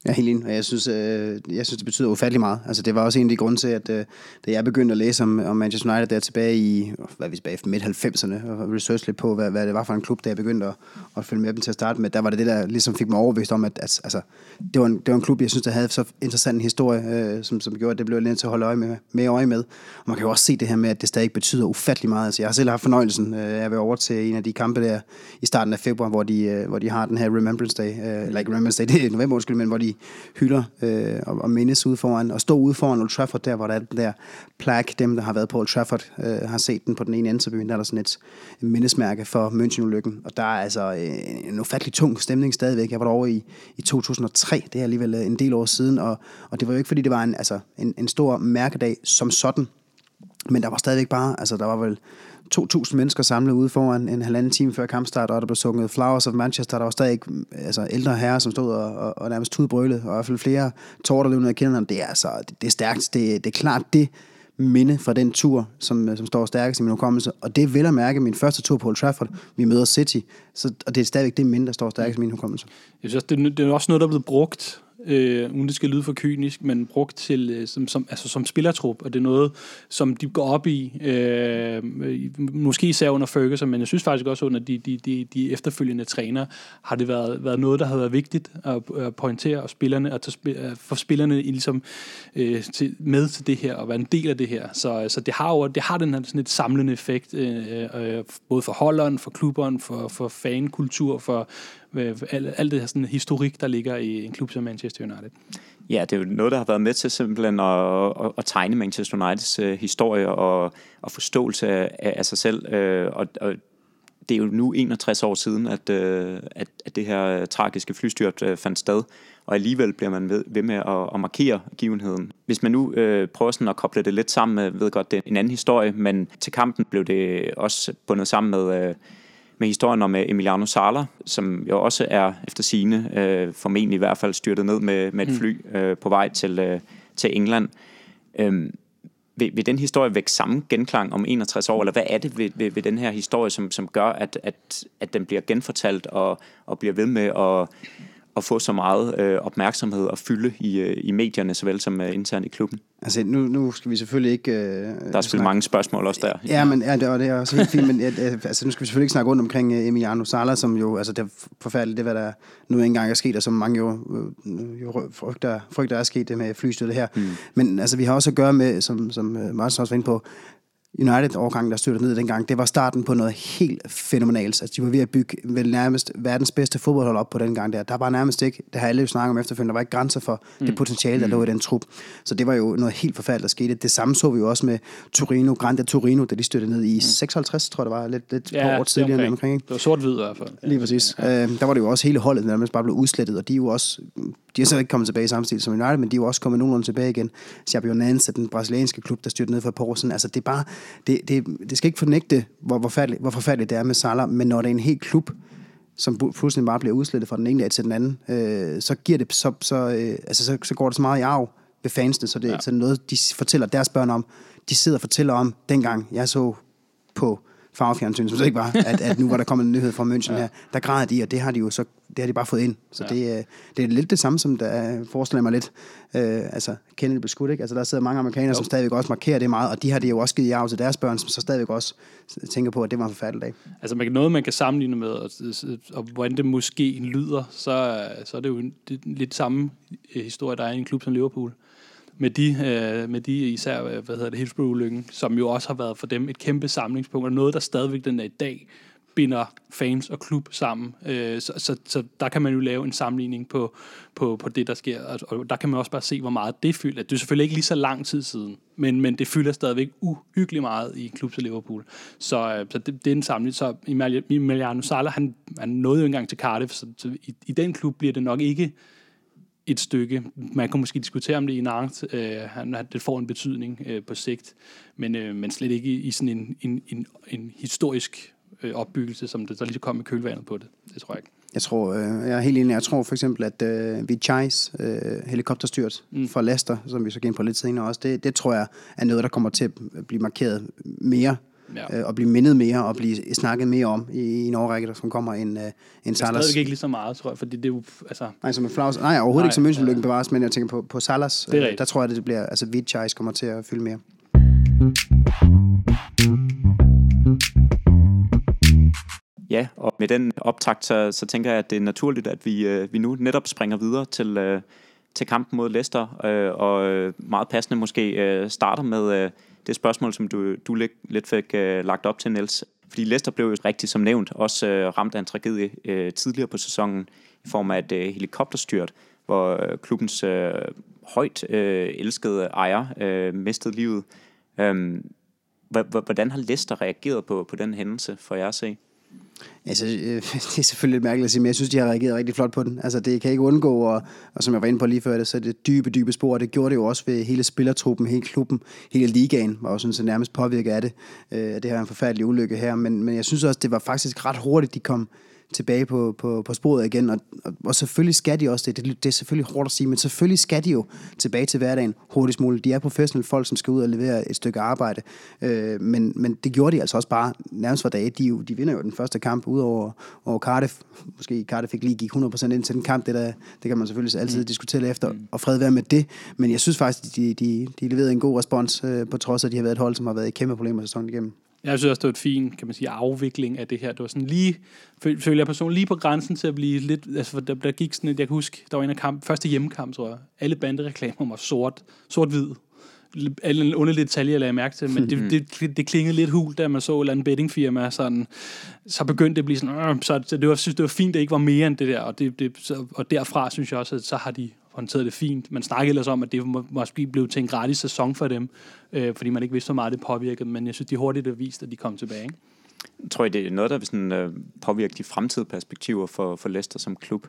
Ja, helt enig. Jeg synes, øh, jeg synes, det betyder ufattelig meget. Altså, det var også en af de grunde til, at øh, da jeg begyndte at læse om, om Manchester United der tilbage i, hvad vi tilbage midt-90'erne, og research lidt på, hvad, hvad det var for en klub, da jeg begyndte at, at følge med dem til at starte med, der var det det, der ligesom fik mig overbevist om, at, at altså, det, var en, det var en klub, jeg synes, der havde så interessant en historie, øh, som, som gjorde, at det blev lidt til at holde øje med, med øje med. Og man kan jo også se det her med, at det stadig betyder ufattelig meget. Altså, jeg har selv haft fornøjelsen øh, af at være over til en af de kampe der i starten af februar, hvor de, øh, hvor de har den her Remembrance Day, øh, eller ikke Remembrance Day, det er november, undskyld, men hvor de hylder øh, og, og mindes ude foran, og stå ude foran Old Trafford der, hvor der er den der plaque, dem der har været på Old Trafford, øh, har set den på den ene ende der er der sådan et mindesmærke for München-ulykken, og der er altså øh, en ufattelig tung stemning stadigvæk. Jeg var derovre i, i 2003, det er alligevel øh, en del år siden, og, og det var jo ikke, fordi det var en, altså, en, en stor mærkedag som sådan, men der var stadigvæk bare, altså der var vel 2.000 mennesker samlet ude foran en halvanden time før kampstart, og der blev sunget Flowers of Manchester. Der var stadig mm, altså, ældre herrer, som stod og, og, og nærmest tudbrølede, og i hvert fald flere tårer, der løb ned af kinderne. Det er, altså, det, det er stærkt. Det, det er klart det minde fra den tur, som, øh, som står stærkest i min hukommelse. Og det vil at mærke min første tur på Old Trafford. Vi møder City, så, og det er stadigvæk det minde, der står stærkest i min hukommelse. Jeg synes, det, det er også noget, der er blevet brugt øh, uden det skal lyde for kynisk, men brugt til, øh, som, som, altså som spillertrup, og det er noget, som de går op i, øh, måske især under Ferguson, men jeg synes faktisk også under de, de, de, de efterfølgende træner, har det været, været noget, der har været vigtigt at, at pointere og spillerne, at få spillerne ligesom, øh, til, med til det her, og være en del af det her. Så, så det har jo det har den her sådan et samlende effekt, øh, øh, både for holderen, for klubberen, for, for fankultur, for Øh, alt, alt det her sådan historik, der ligger i en klub som Manchester United. Ja, det er jo noget, der har været med til simpelthen at, at, at tegne Manchester Uniteds øh, historie og, og forståelse af, af sig selv. Øh, og, og det er jo nu 61 år siden, at, øh, at, at det her tragiske flystyrt øh, fandt sted, og alligevel bliver man ved, ved med at, at markere givenheden. Hvis man nu øh, prøver sådan at koble det lidt sammen med, ved godt, det er en anden historie, men til kampen blev det også bundet sammen med... Øh, med historien om øh, Emiliano Sala, som jo også er efter sine øh, formentlig i hvert fald styrtet ned med, med et mm. fly øh, på vej til, øh, til England. Øhm, vil, vil den historie vække samme genklang om 61 år, eller hvad er det ved, ved, ved den her historie, som, som gør, at, at, at den bliver genfortalt og, og bliver ved med at at få så meget øh, opmærksomhed og fylde i, øh, i medierne, såvel som øh, internt i klubben. Altså, nu, nu skal vi selvfølgelig ikke... Øh, der er selvfølgelig snakke. mange spørgsmål også der. Ja, men ja, det, og det er også helt fint, men øh, altså, nu skal vi selvfølgelig ikke snakke rundt omkring øh, Emiliano Sala, som jo, altså det er forfærdeligt, det hvad der nu engang er sket, og som mange jo, øh, jo frygter, frygter er sket det med flystøtte her. Mm. Men altså, vi har også at gøre med, som, som Martin også var inde på, United-årgang, der styrte ned dengang, det var starten på noget helt fænomenalt. Altså, de var ved at bygge vel nærmest verdens bedste fodboldhold op på den gang der. Der var nærmest ikke, det har alle jo snakket om efterfølgende, der var ikke grænser for mm. det potentiale, der lå i den trup. Så det var jo noget helt forfærdeligt, der skete. Det samme så vi jo også med Torino, Grande Torino, da de styrte ned i mm. 56, tror jeg det var, lidt, lidt ja, år tidligere. Okay. Omkring, ikke? Det var sort-hvid i hvert fald. Lige præcis. Ja. Øh, der var det jo også hele holdet, der nærmest bare blev udslettet, og de er jo også de er så ikke kommet tilbage i samme stil som United, men de er jo også kommet nogenlunde tilbage igen. Xabi den brasilianske klub, der styrte ned for et par år siden. Altså, det er bare, det, det, det skal ikke fornægte, hvor, hvor, forfærdeligt, hvor forfærdeligt det er med Salah, men når det er en helt klub, som fuldstændig bare bliver udslettet fra den ene dag til den anden, øh, så, giver det, så, så, øh, altså, så, så går det så meget i arv ved fansene, så det, ja. er noget, de fortæller deres børn om. De sidder og fortæller om, dengang jeg så på farvefjernsyn, som så ikke var, at, at nu var der kommet en nyhed fra München ja. her, der græder de, og det har de jo så det har de bare fået ind. Så ja. det, øh, det er lidt det samme, som der forestiller mig lidt. Øh, altså, Kennedy blev skudt, ikke? Altså, der sidder mange amerikanere, jo. som stadigvæk også markerer det meget, og de har det jo også givet i arv til deres børn, som så stadigvæk også tænker på, at det var en forfærdelig dag. Altså, man kan, noget, man kan sammenligne med, og, og hvordan det måske lyder, så, så er det jo det, lidt samme øh, historie, der er i en klub som Liverpool med de, øh, med de især, øh, hvad hedder det, Hillsborough-ulykken, som jo også har været for dem et kæmpe samlingspunkt, og noget, der stadigvæk den er i dag binder fans og klub sammen. Øh, så, så, så der kan man jo lave en sammenligning på, på, på det, der sker. Og der kan man også bare se, hvor meget det fylder. Det er selvfølgelig ikke lige så lang tid siden, men, men det fylder stadigvæk uhyggeligt meget i klub til Liverpool. Så, øh, så det, det er en sammenligning. Så Emiliano Sala, han, han nåede jo engang til Cardiff, så, så i, i den klub bliver det nok ikke et stykke. Man kan måske diskutere om det i Nantes, øh, han, det får en betydning øh, på sigt, men, øh, men slet ikke i, i sådan en, en, en, en historisk øh, opbyggelse, som det, der lige kom med kølvandet på det. Det tror jeg ikke. Jeg tror, øh, jeg er helt enig. Jeg tror for eksempel, at øh, Vichais øh, helikopterstyrt mm. fra Leicester, som vi så ind på lidt senere også, det, det tror jeg er noget, der kommer til at blive markeret mere ja. øh, og blive mindet mere og blive snakket mere om i, i en årrække, der som kommer en, øh, en Salas. Det er ikke lige så meget, tror jeg, fordi det er jo... Altså... Nej, som en flaus. Nej, overhovedet nej, ikke som München-lykken ja. bevares, men jeg tænker på, på Salas. Det øh, der tror jeg, det bliver... Altså, Vichais kommer til at fylde mere. Ja, og med den optakt, så, så tænker jeg, at det er naturligt, at vi, øh, vi nu netop springer videre til, øh, til kampen mod Leicester, øh, og øh, meget passende måske øh, starter med øh, det spørgsmål, som du, du lidt, fik øh, lagt op til, Niels. Fordi Leicester blev jo rigtigt som nævnt også øh, ramt af en tragedie øh, tidligere på sæsonen i form af et øh, helikopterstyrt, hvor øh, klubbens øh, højt øh, elskede ejer øh, mistede livet. Øh, hvordan har Leicester reageret på, på den hændelse, for jer at se? Altså, øh, det er selvfølgelig lidt mærkeligt at sige, men jeg synes, de har reageret rigtig flot på den. Altså, det kan ikke undgå, og, og som jeg var inde på lige før, det, så er det dybe, dybe spor, og det gjorde det jo også ved hele spillertruppen, hele klubben, hele ligaen var jo sådan så nærmest påvirket af det. Øh, det her er en forfærdelig ulykke her, men, men jeg synes også, det var faktisk ret hurtigt, de kom, tilbage på, på, på sporet igen, og, og, og selvfølgelig skal de også det. det. Det er selvfølgelig hårdt at sige, men selvfølgelig skal de jo tilbage til hverdagen hurtigst muligt. De er professionelle folk, som skal ud og levere et stykke arbejde, øh, men, men det gjorde de altså også bare nærmest for dage. De, de vinder jo den første kamp ud over, over Cardiff. Måske Cardiff ikke lige gik 100% ind til den kamp, det, der, det kan man selvfølgelig altid mm. diskutere efter, mm. og fred være med det. Men jeg synes faktisk, de, de, de leverede en god respons, øh, på trods af, at de har været et hold, som har været i kæmpe problemer sæsonen igennem. Jeg synes også, det var et fint, kan man sige, afvikling af det her. Det var sådan lige, føler jeg personligt, lige på grænsen til at blive lidt, altså der, der gik sådan et, jeg kan huske, der var en af kamp, første hjemmekamp, tror jeg. Alle bandereklamer var sort, sort-hvid. Alle underlige detaljer, jeg lagde mærke til, men det, det, det, klingede lidt hul, da man så eller andet bettingfirma, sådan, så begyndte det at blive sådan, øh, så det var, synes, det var fint, at det ikke var mere end det der, og, det, det, så, og derfra synes jeg også, at så har de håndteret det fint. Man snakkede ellers om, at det måske blev til en gratis sæson for dem, øh, fordi man ikke vidste, så meget det påvirkede men jeg synes, de hurtigt har vist, at de kom tilbage. Ikke? Tror I, det er noget, der vil sådan, øh, påvirke de fremtidige perspektiver for, for Leicester som klub?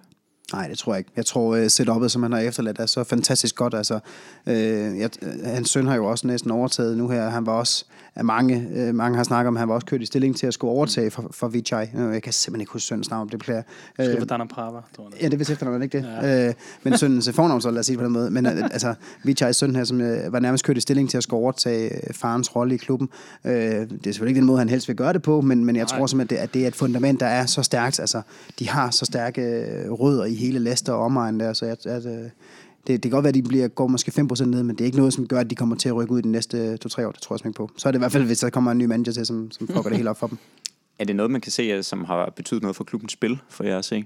Nej, det tror jeg ikke. Jeg tror, uh, setup'et, som han har efterladt, er så fantastisk godt. Altså, uh, jeg, hans søn har jo også næsten overtaget nu her. Han var også, at mange, uh, mange har snakket om, at han var også kørt i stilling til at skulle overtage for, for Vichai. Jeg kan simpelthen ikke huske søns navn, det beklager. Uh, Skriver Dana Prava, tror jeg. Ja, det vidste efternavn, ikke det? Ja. Uh, men sønnens fornavn, så lad os sige det på den måde. Men uh, altså, Vichais søn her, som uh, var nærmest kørt i stilling til at skulle overtage farens rolle i klubben. Uh, det er selvfølgelig ikke den måde, han helst vil gøre det på, men, men jeg Nej. tror simpelthen, at det, at det er et fundament, der er så stærkt. Altså, de har så stærke rødder i hele Leicester og omegn der, så jeg, at, øh, det, det kan godt være, at de bliver, går måske 5% ned, men det er ikke noget, som gør, at de kommer til at rykke ud i de næste 2-3 år, det tror jeg ikke på. Så er det i hvert fald, hvis der kommer en ny manager til, som, som fucker det hele op for dem. Er det noget, man kan se, som har betydet noget for klubbens spil, for jer at se?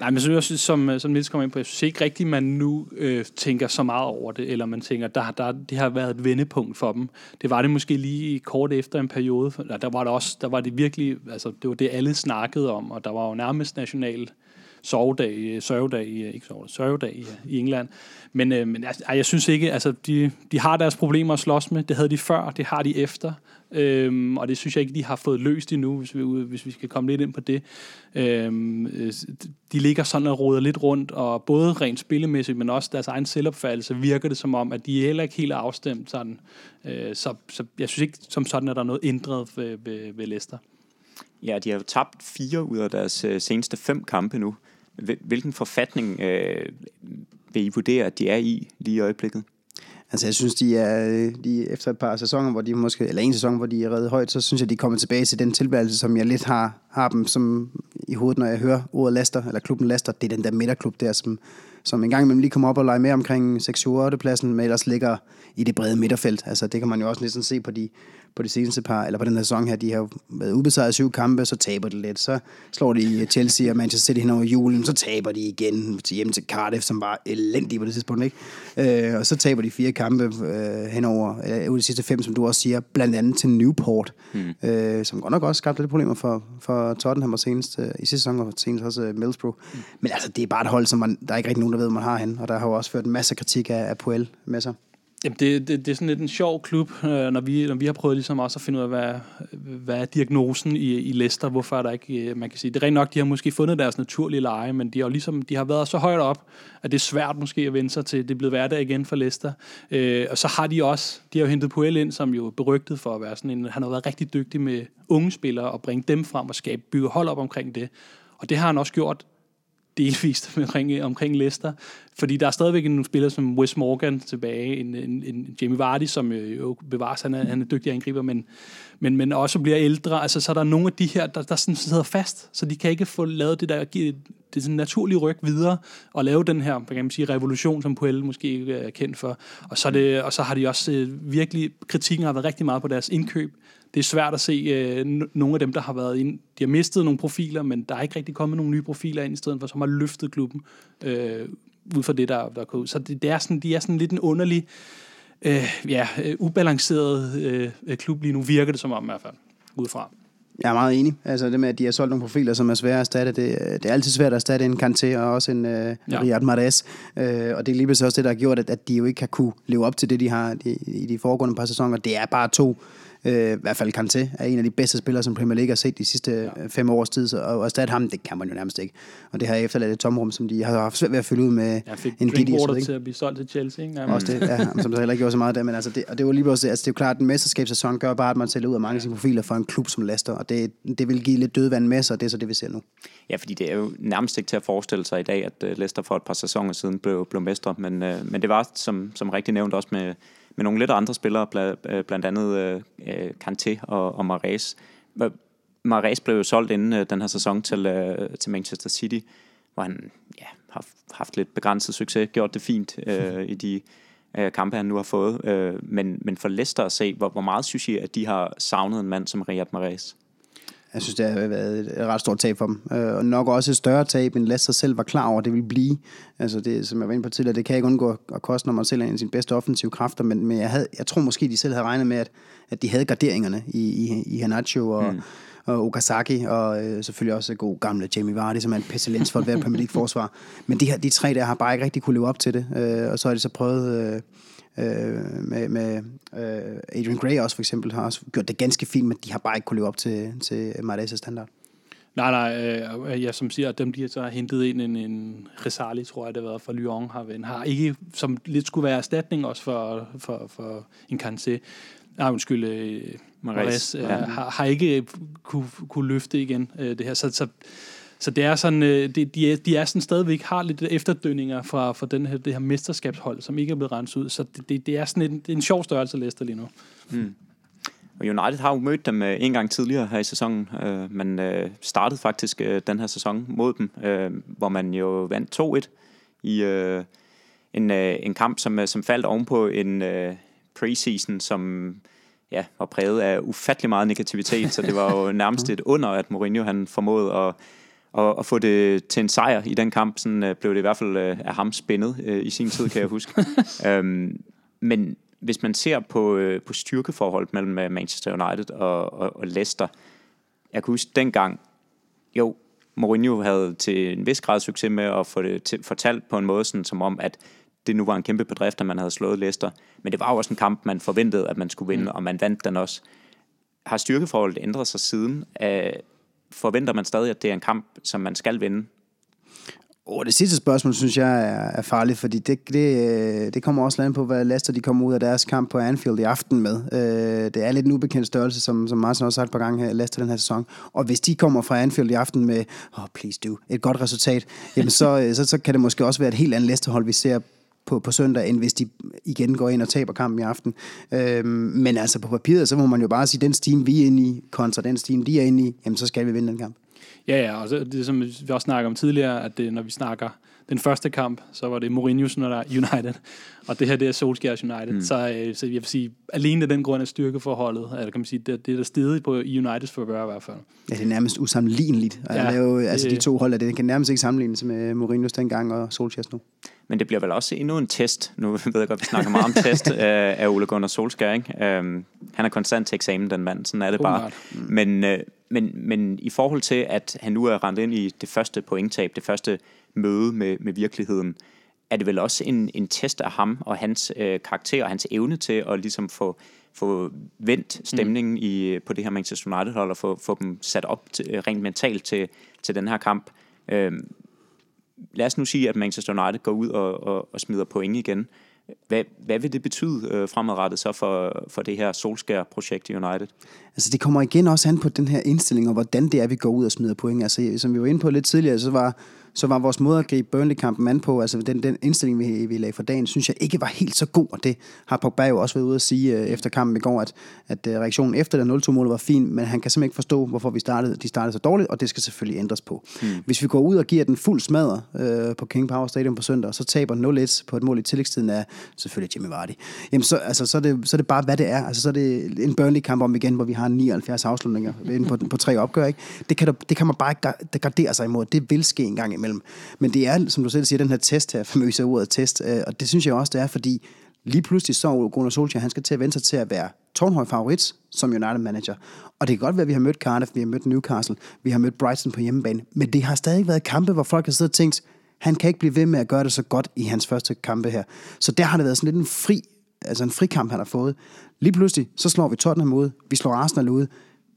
Nej, men jeg synes, som, som Niels kommer ind på, jeg synes ikke rigtigt, man nu øh, tænker så meget over det, eller man tænker, der, der, det har været et vendepunkt for dem. Det var det måske lige kort efter en periode, der, der var det også, der var det virkelig, altså det var det alle snakkede om, og der var jo nærmest national Øh, øh, sovedag, sørgedag, ikke sove, sørgedag i, i England. Men, øh, men altså, jeg synes ikke, altså de, de har deres problemer at slås med. Det havde de før, det har de efter. Øhm, og det synes jeg ikke, de har fået løst endnu, hvis vi, hvis vi skal komme lidt ind på det. Øhm, øh, de ligger sådan og roder lidt rundt, og både rent spillemæssigt, men også deres egen selvopfattelse, virker det som om, at de er heller ikke helt afstemt sådan. Øh, så, så jeg synes ikke som sådan, at der er noget ændret ved, ved, ved Leicester. Ja, de har jo tabt fire ud af deres øh, seneste fem kampe nu. Hvilken forfatning øh, vil I vurdere, at de er i lige i øjeblikket? Altså, jeg synes, de er, øh, de, efter et par sæsoner, hvor de måske, eller en sæson, hvor de er reddet højt, så synes jeg, de kommer tilbage til den tilværelse, som jeg lidt har, har dem som i hovedet, når jeg hører ordet Laster, eller klubben Laster. Det er den der midterklub der, som, som en gang imellem lige kommer op og leger med omkring 6-8 pladsen, men ellers ligger i det brede midterfelt. Altså, det kan man jo også næsten se på de, på de seneste par, eller på den her sæson her, de har været ubesejret syv kampe, så taber de lidt. Så slår de Chelsea og Manchester City hen over julen, så taber de igen til hjem til Cardiff, som var elendige på det tidspunkt, ikke? Øh, og så taber de fire kampe øh, hen over, øh, de sidste fem, som du også siger, blandt andet til Newport, mm. øh, som godt nok også skabte lidt problemer for, for Tottenham og senest øh, i sidste sæson, og senest også øh, Middlesbrough. Mm. Men altså, det er bare et hold, som man, der er ikke rigtig nogen, der ved, man har hen, og der har jo også ført en masse kritik af, af Puel med sig. Jamen, det, det, det er sådan lidt en sjov klub, øh, når, vi, når vi har prøvet ligesom også at finde ud af, hvad, hvad er diagnosen i, i Leicester, hvorfor er der ikke, øh, man kan sige, det er rent nok, de har måske fundet deres naturlige leje, men de har ligesom, de har været så højt op, at det er svært måske at vende sig til, det er blevet hverdag igen for Leicester. Øh, og så har de også, de har jo hentet Puel ind, som jo er berygtet for at være sådan en, han har været rigtig dygtig med unge spillere, og bringe dem frem og skabe, bygge hold op omkring det. Og det har han også gjort delvist omkring, omkring Leicester. Fordi der er stadigvæk en spiller som Wes Morgan tilbage, en, en, en Jamie Vardy, som øh, jo bevares, han er, han er dygtig angriber, men, men, men også bliver ældre. Altså, så er der nogle af de her, der, der sådan sidder fast, så de kan ikke få lavet det der, give det sådan naturlige ryg videre, og lave den her, kan man sige, revolution, som Puel måske ikke er kendt for. Og så, er det, og så har de også øh, virkelig, kritikken har været rigtig meget på deres indkøb. Det er svært at se øh, nogle af dem, der har været ind. De har mistet nogle profiler, men der er ikke rigtig kommet nogle nye profiler ind i stedet for, som har løftet klubben øh, ud fra det, der, der er ud. Så det, det er sådan, de er sådan lidt en underlig, øh, ja, øh, ubalanceret øh, klub lige nu, virker det som om i hvert fald, udefra. Jeg er meget enig. Altså det med, at de har solgt nogle profiler, som er svære at erstatte, det, det er altid svært at erstatte en Kanté og også en øh, ja. Riyad Mahrez. Øh, og det er lige præcis også det, der har gjort, at, at de jo ikke har kunne leve op til det, de har de, i de foregående par sæsoner. Det er bare to øh, i hvert fald Kanté er en af de bedste spillere, som Premier League har set de sidste ja. fem års tid, så at erstatte ham, det kan man jo nærmest ikke. Og det har efterladt et tomrum, som de har haft svært ved at fylde ud med Jeg fik en Didi. Drinkwater til at blive solgt til Chelsea, ikke? Ja, også det, ja, som der heller ikke gjorde så meget der, men altså det, og det var lige præcis, altså det er jo klart, at en mesterskabssæson gør bare, at man sælger ud af mange af sine profiler for en klub som Leicester, og det, det vil give lidt dødvand med sig, og det er så det, vi ser nu. Ja, fordi det er jo nærmest ikke til at forestille sig i dag, at øh, Leicester for et par sæsoner siden blev, blev mestre, men, øh, men det var, som, som rigtig nævnt, også med, med nogle lidt andre spillere, bla, blandt andet øh, Kanté og, og Mahrez. Mahrez blev jo solgt inden øh, den her sæson til, øh, til Manchester City, hvor han ja, har haft lidt begrænset succes, gjort det fint øh, i de øh, kampe, han nu har fået. Øh, men, men for Leicester at se, hvor, hvor meget synes I, at de har savnet en mand som Riyad Mahrez? Jeg synes, det har været et ret stort tab for dem. Og nok også et større tab, end Leicester selv var klar over, det ville blive. Altså det, som jeg var inde på tidligere, det kan ikke undgå at koste, når man selv er en af sine bedste offensive kræfter, men, men jeg, havde, jeg tror måske, de selv havde regnet med, at, at de havde garderingerne i, i, i Hanacho og, mm. og Okazaki, og øh, selvfølgelig også god gamle Jamie Vardy, som er en pestilens for at være Premier League-forsvar. Men de, her, de tre der har bare ikke rigtig kunne leve op til det, øh, og så har de så prøvet... Øh, øh, med, med øh, Adrian Gray også for eksempel har også gjort det ganske fint, men de har bare ikke kunne leve op til, til Mahrez's standard. Nej, nej, øh, ja, som siger, at dem, de har så hentet ind en, en Resali, tror jeg, det har været, fra Lyon, har, har ikke, som lidt skulle være erstatning også for, for, for en Kanté. Nej, undskyld, øh, Mahrez, øh, ja. har, har ikke kunne, kunne løfte igen øh, det her. Så, så så det er sådan, øh, de, de, er, de er sådan stadigvæk har lidt efterdønninger fra, fra den her, det her mesterskabshold, som ikke er blevet renset ud. Så det, det, det er sådan en, det er en sjov størrelse, Leicester lige nu. Mm. Og United har jo mødt dem øh, en gang tidligere her i sæsonen. Øh, man øh, startede faktisk den her sæson mod dem, hvor man jo vandt 2-1 i en, en kamp, som, som faldt ovenpå en preseason, som ja, var præget af ufattelig meget negativitet, så det var jo nærmest et under, at Mourinho han formåede at og, og få det til en sejr i den kamp, sådan øh, blev det i hvert fald øh, af ham spændet øh, i sin tid, kan jeg huske. øhm, men hvis man ser på, øh, på styrkeforholdet mellem Manchester United og, og, og Leicester, jeg kan huske dengang, jo, Mourinho havde til en vis grad succes med at få det til, fortalt på en måde, sådan, som om, at det nu var en kæmpe bedrift, at man havde slået Leicester. Men det var jo også en kamp, man forventede, at man skulle vinde, mm. og man vandt den også. Har styrkeforholdet ændret sig siden? Uh, forventer man stadig, at det er en kamp, som man skal vinde? Oh, det sidste spørgsmål, synes jeg, er, er farligt, fordi det, det, øh, det kommer også an på, hvad Leicester de kommer ud af deres kamp på Anfield i aften med. Øh, det er lidt en ubekendt størrelse, som, som Martin også har sagt et par gange her, Leicester den her sæson. Og hvis de kommer fra Anfield i aften med, oh, please do, et godt resultat, jamen så, øh, så, så kan det måske også være et helt andet Leicester-hold, vi ser på, på søndag, end hvis de igen går ind og taber kampen i aften. Øhm, men altså på papiret, så må man jo bare sige, den steam, vi er inde i, kontra den steam, de er inde i, jamen så skal vi vinde den kamp. Ja, ja, og så, det som vi også snakker om tidligere, at det, når vi snakker den første kamp, så var det Mourinho's når der United, og det her det er Solskjaer United. Mm. Så, øh, så jeg vil sige, alene af den grund af styrkeforholdet, eller kan man sige, det, det er der stedet på Uniteds forvør i hvert fald. Ja, det er nærmest usammenligneligt. Ja, det er jo, altså de to hold, det kan nærmest ikke sammenlignes med Mourinho's dengang og Solskjaers nu. Men det bliver vel også endnu en test. Nu ved jeg godt, vi snakker meget om test af, af Ole Gunnar Solskjaer. Ikke? Um, han er konstant til eksamen, den mand. Sådan er det bare. Mm. Men, uh, men, men i forhold til, at han nu er rendt ind i det første pointtab, det første møde med, med virkeligheden, er det vel også en, en test af ham og hans øh, karakter og hans evne til at ligesom få, få vendt stemningen mm. i, på det her Manchester United-hold og få, få dem sat op til, rent mentalt til, til den her kamp. Øhm, lad os nu sige, at Manchester United går ud og, og, og smider point igen. Hvad, hvad vil det betyde øh, fremadrettet så for, for det her Solskær-projekt i United? Altså det kommer igen også an på den her indstilling, og hvordan det er, vi går ud og smider point. Altså som vi var inde på lidt tidligere, så var så var vores måde at gribe Burnley-kampen an på, altså den, den indstilling, vi, vi lagde for dagen, synes jeg ikke var helt så god, og det har Pogba jo også været ude at sige øh, efter kampen i går, at, at øh, reaktionen efter den 0-2-mål var fin, men han kan simpelthen ikke forstå, hvorfor vi startede, de startede så dårligt, og det skal selvfølgelig ændres på. Mm. Hvis vi går ud og giver den fuld smadre øh, på King Power Stadium på søndag, så taber 0-1 på et mål i tillægstiden af selvfølgelig Jimmy Vardy, jamen så, altså, så, er det, så er det bare, hvad det er. Altså, så er det en Burnley-kamp om igen, hvor vi har 79 afslutninger på, på tre opgør. Ikke? Det, kan, det kan man bare ikke gardere sig imod. Det vil ske en gang imellem. Men det er, som du selv siger, den her test her, famøse ordet test, øh, og det synes jeg også, det er, fordi lige pludselig så Gunnar Solskjaer, han skal til at vente sig til at være tårnhøj favorit som United-manager. Og det kan godt være, at vi har mødt Cardiff, vi har mødt Newcastle, vi har mødt Brighton på hjemmebane, men det har stadig været kampe, hvor folk har siddet og tænkt, han kan ikke blive ved med at gøre det så godt i hans første kampe her. Så der har det været sådan lidt en fri, altså en frikamp, han har fået. Lige pludselig, så slår vi Tottenham ud, vi slår Arsenal ud,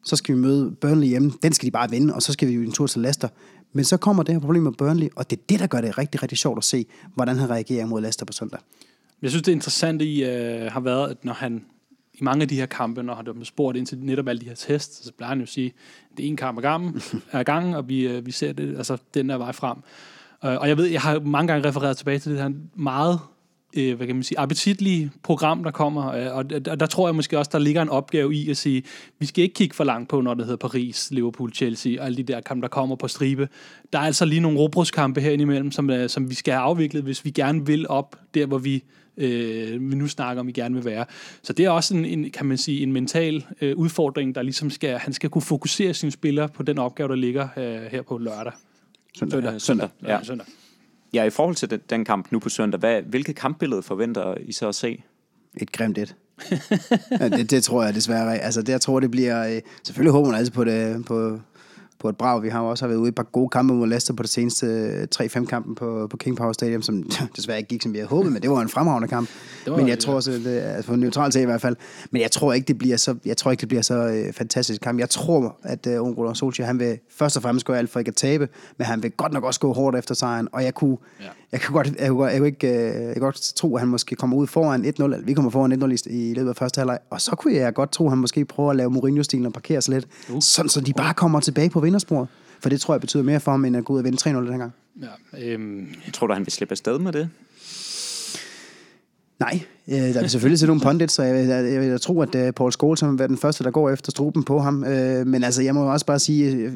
så skal vi møde Burnley hjemme, den skal de bare vinde, og så skal vi jo en tur til Leicester. Men så kommer det her problem med Burnley, og det er det, der gør det rigtig, rigtig sjovt at se, hvordan han reagerer mod Leicester på søndag. Jeg synes, det interessante i uh, har været, at når han i mange af de her kampe, når han er spurgt ind til netop alle de her tests, så plejer han jo at sige, at det er en kamp ad gangen, er gangen og vi, uh, vi ser det, altså den der vej frem. Uh, og jeg ved, jeg har mange gange refereret tilbage til det her meget øh, hvad kan man sige, appetitlige program, der kommer. Øh, og der, der tror jeg måske også, der ligger en opgave i at sige, vi skal ikke kigge for langt på, når det hedder Paris, Liverpool, Chelsea og alle de der kampe, der kommer på stribe. Der er altså lige nogle robruskampe her imellem, som, øh, som vi skal have afviklet, hvis vi gerne vil op der, hvor vi øh, vi nu snakker om, vi gerne vil være. Så det er også en, en kan man sige, en mental øh, udfordring, der ligesom skal, han skal kunne fokusere sine spillere på den opgave, der ligger øh, her på lørdag. Søndag. Søndag, søndag. Ja. søndag. Ja, i forhold til den, den kamp nu på søndag, hvad, hvilket kampbillede forventer I så at se? Et grimt et. ja, det, det tror jeg desværre. Altså, det, jeg tror, det bliver... Øh, selvfølgelig håber man altid på, det, på, på et brag. Vi har jo også været ude i et par gode kampe mod Leicester på det seneste 3-5 kampen på, på King Power Stadium, som desværre ikke gik, som vi havde håbet, men det var en fremragende kamp. Var, men jeg tror også, det er altså, neutralt til i hvert fald. Men jeg tror ikke, det bliver så, jeg tror ikke, det bliver så øh, fantastisk kamp. Jeg tror, at øh, Solskjaer, han vil først og fremmest gå alt for ikke at tabe, men han vil godt nok også gå hårdt efter sejren, og jeg kunne, ja. Jeg kan godt, jeg kunne, jeg kunne ikke, øh, jeg kan godt tro, at han måske kommer ud foran 1-0, eller vi kommer foran 1-0 i, i løbet af første halvleg, og så kunne jeg godt tro, at han måske prøver at lave Mourinho-stilen og parkere sig lidt, uh. sådan så de bare kommer tilbage på vindersporet. For det tror jeg betyder mere for ham, end at gå ud og vinde 3-0 den gang. Ja, øhm, tror du, han vil slippe afsted med det? Nej, øh, der vil selvfølgelig til nogle pundits, så jeg jeg, jeg vil tro, at uh, Paul Scholes vil være den første, der går efter struben på ham. Uh, men altså, jeg må også bare sige, jeg,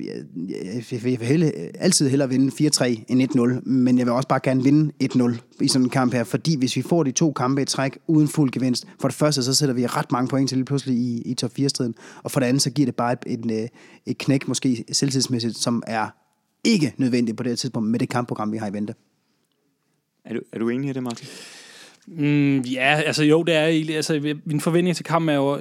jeg, jeg vil hellere, altid hellere vinde 4-3 end 1-0, men jeg vil også bare gerne vinde 1-0 i sådan en kamp her, fordi hvis vi får de to kampe i træk uden fuld gevinst, for det første, så sætter vi ret mange point til lige pludselig i, i top 4-striden, og for det andet, så giver det bare et, et, et knæk, måske selvtidsmæssigt, som er ikke nødvendigt på det her tidspunkt med det kampprogram, vi har i vente. Er du, er du enig i det, Martin? Mm, ja, altså jo, det er egentlig, altså min forventning til kampen er jo,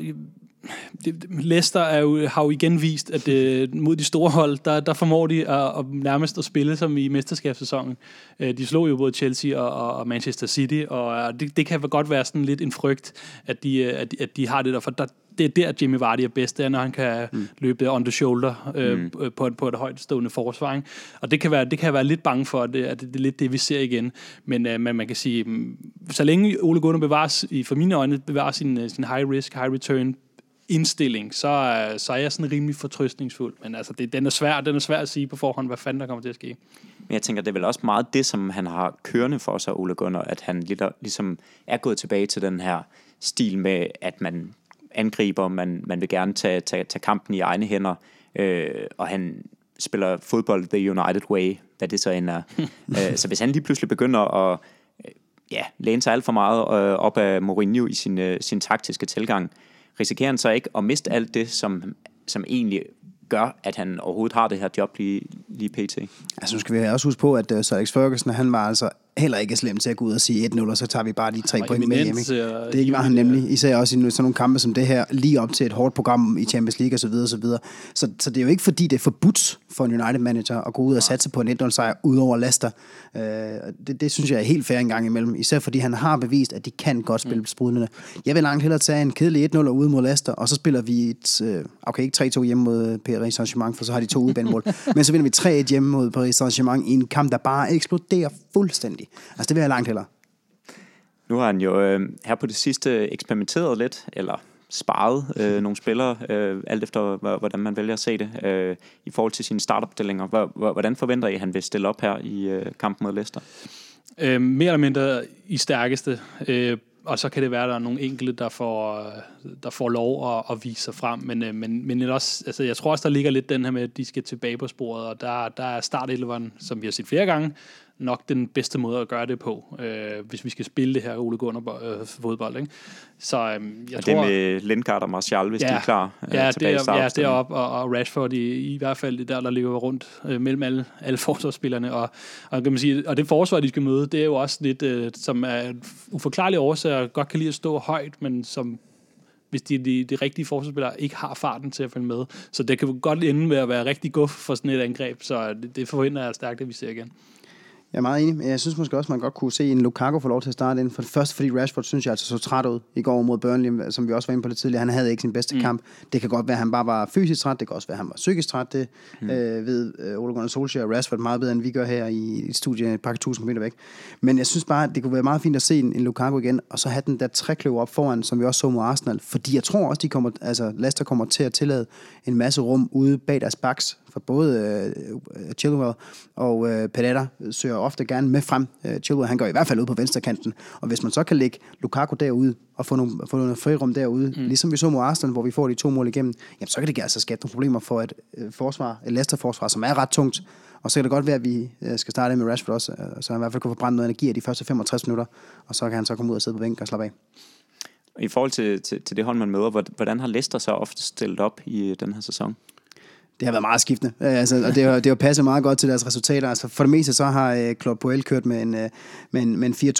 det, Leicester er jo, har jo igen vist, at øh, mod de store hold, der, der formår de at, at nærmest at spille som i mesterskabssæsonen. Øh, de slog jo både Chelsea og, og Manchester City, og øh, det, det kan godt være sådan lidt en frygt, at de, at, at de har det der, for der, det er der, Jimmy Vardy er bedst, det er, når han kan mm. løbe on the shoulder øh, mm. på, på et højt stående forsvar. Ikke? Og det kan, være, det kan jeg være lidt bange for, at det, at det er lidt det, vi ser igen. Men, øh, men man kan sige, mm, så længe Ole Gunnar bevares, i, for mine øjne, bevarer sin, sin high risk, high return indstilling, så, øh, så er jeg sådan rimelig fortrøstningsfuld. Men altså, det, den, er svær, den er svær at sige på forhånd, hvad fanden der kommer til at ske. Men jeg tænker, det er vel også meget det, som han har kørende for sig, Ole Gunnar, at han ligesom er gået tilbage til den her stil med, at man angriber, man, man vil gerne tage, tage, tage kampen i egne hænder, øh, og han spiller fodbold the United way, hvad det så end er. øh, så hvis han lige pludselig begynder at øh, ja, læne sig alt for meget øh, op af Mourinho i sin, øh, sin taktiske tilgang, risikerer han så ikke at miste alt det, som, som egentlig gør, at han overhovedet har det her job lige, lige pt. Altså nu skal vi også huske på, at uh, Sir Alex Ferguson, han var altså heller ikke slem til at gå ud og sige 1-0, og så tager vi bare de tre point med hjem. Ikke? Det var han nemlig, især også i sådan nogle kampe som det her, lige op til et hårdt program i Champions League osv. Så, så, så, så det er jo ikke fordi, det er forbudt for en United-manager at gå ud og satse på en 1-0-sejr ud over Leicester. Uh, det, det synes jeg er helt fair en gang imellem, især fordi han har bevist, at de kan godt spille mm. sprudlende. Jeg vil langt hellere tage en kedelig 1-0 ude mod Leicester, og så spiller vi et, uh, okay, ikke 3-2 hjemme mod Paris Saint-Germain, for så har de to udbanemål, men så vinder vi 3-1 hjemme mod Paris Saint-Germain i en kamp, der bare eksploderer fuldstændig. Altså det vil jeg langt hellere. Nu har han jo øh, her på det sidste eksperimenteret lidt, eller sparet øh, nogle spillere, øh, alt efter hvordan man vælger at se det, øh, i forhold til sine startopstillinger. Hvordan forventer I, at han vil stille op her i øh, kampen mod Leicester? Øh, mere eller mindre i stærkeste. Øh, og så kan det være, at der er nogle enkelte, der får, der får lov at, at vise sig frem. Men, øh, men, men også, altså, jeg tror også, der ligger lidt den her med, at de skal tilbage på sporet. Og der, der er start som vi har set flere gange, nok den bedste måde at gøre det på, øh, hvis vi skal spille det her Ole Gunnar øh, fodbold. Ikke? Så øh, jeg og tror... det med Lindgaard og Martial, hvis ja, de er klar øh, ja, tilbage det er, Ja, det er op, og, og Rashford i, i hvert fald det der, der ligger rundt øh, mellem alle, alle forsvarsspillerne. Og, og, kan man sige, og det forsvar, de skal møde, det er jo også lidt, øh, som er uforklarlige årsager, godt kan lide at stå højt, men som hvis de, de, de rigtige forsvarsspillere ikke har farten til at følge med. Så det kan godt ende med at være rigtig guf for sådan et angreb, så det, det forventer jeg stærkt, at vi ser igen. Jeg er meget enig. Jeg synes måske også, man godt kunne se en Lukaku få lov til at starte ind. For det første, fordi Rashford synes jeg altså så træt ud i går mod Burnley, som vi også var inde på det tidligere. Han havde ikke sin bedste mm. kamp. Det kan godt være, at han bare var fysisk træt. Det kan også være, at han var psykisk træt. Det mm. øh, ved øh, Ole Gunnar Solskjaer og Rashford meget bedre, end vi gør her i et studie et par tusind meter væk. Men jeg synes bare, at det kunne være meget fint at se en, en Lukaku igen, og så have den der trækløv op foran, som vi også så mod Arsenal. Fordi jeg tror også, de kommer, altså Leicester kommer til at tillade en masse rum ude bag deres backs for både uh, Chilwell og uh, Pereira søger ofte gerne med frem. Uh, Chilwell, han går i hvert fald ud på venstre kanten, og hvis man så kan lægge Lukaku derude og få nogle, få nogle frirum derude, mm. ligesom vi så mod Arsenal, hvor vi får de to mål igennem, jamen så kan det altså skabe nogle problemer for et uh, forsvar, et Leicester-forsvar, som er ret tungt, og så kan det godt være, at vi skal starte med Rashford også, så han i hvert fald kan få brændt noget energi af de første 65 minutter, og så kan han så komme ud og sidde på bænken og slappe af. I forhold til, til, til det hold, man møder, hvordan har Leicester så ofte stillet op i den her sæson? Det har været meget skiftende, øh, altså, og det har, det har passet meget godt til deres resultater. Altså, for det meste så har uh, Claude Puel kørt med en, uh, med en, med en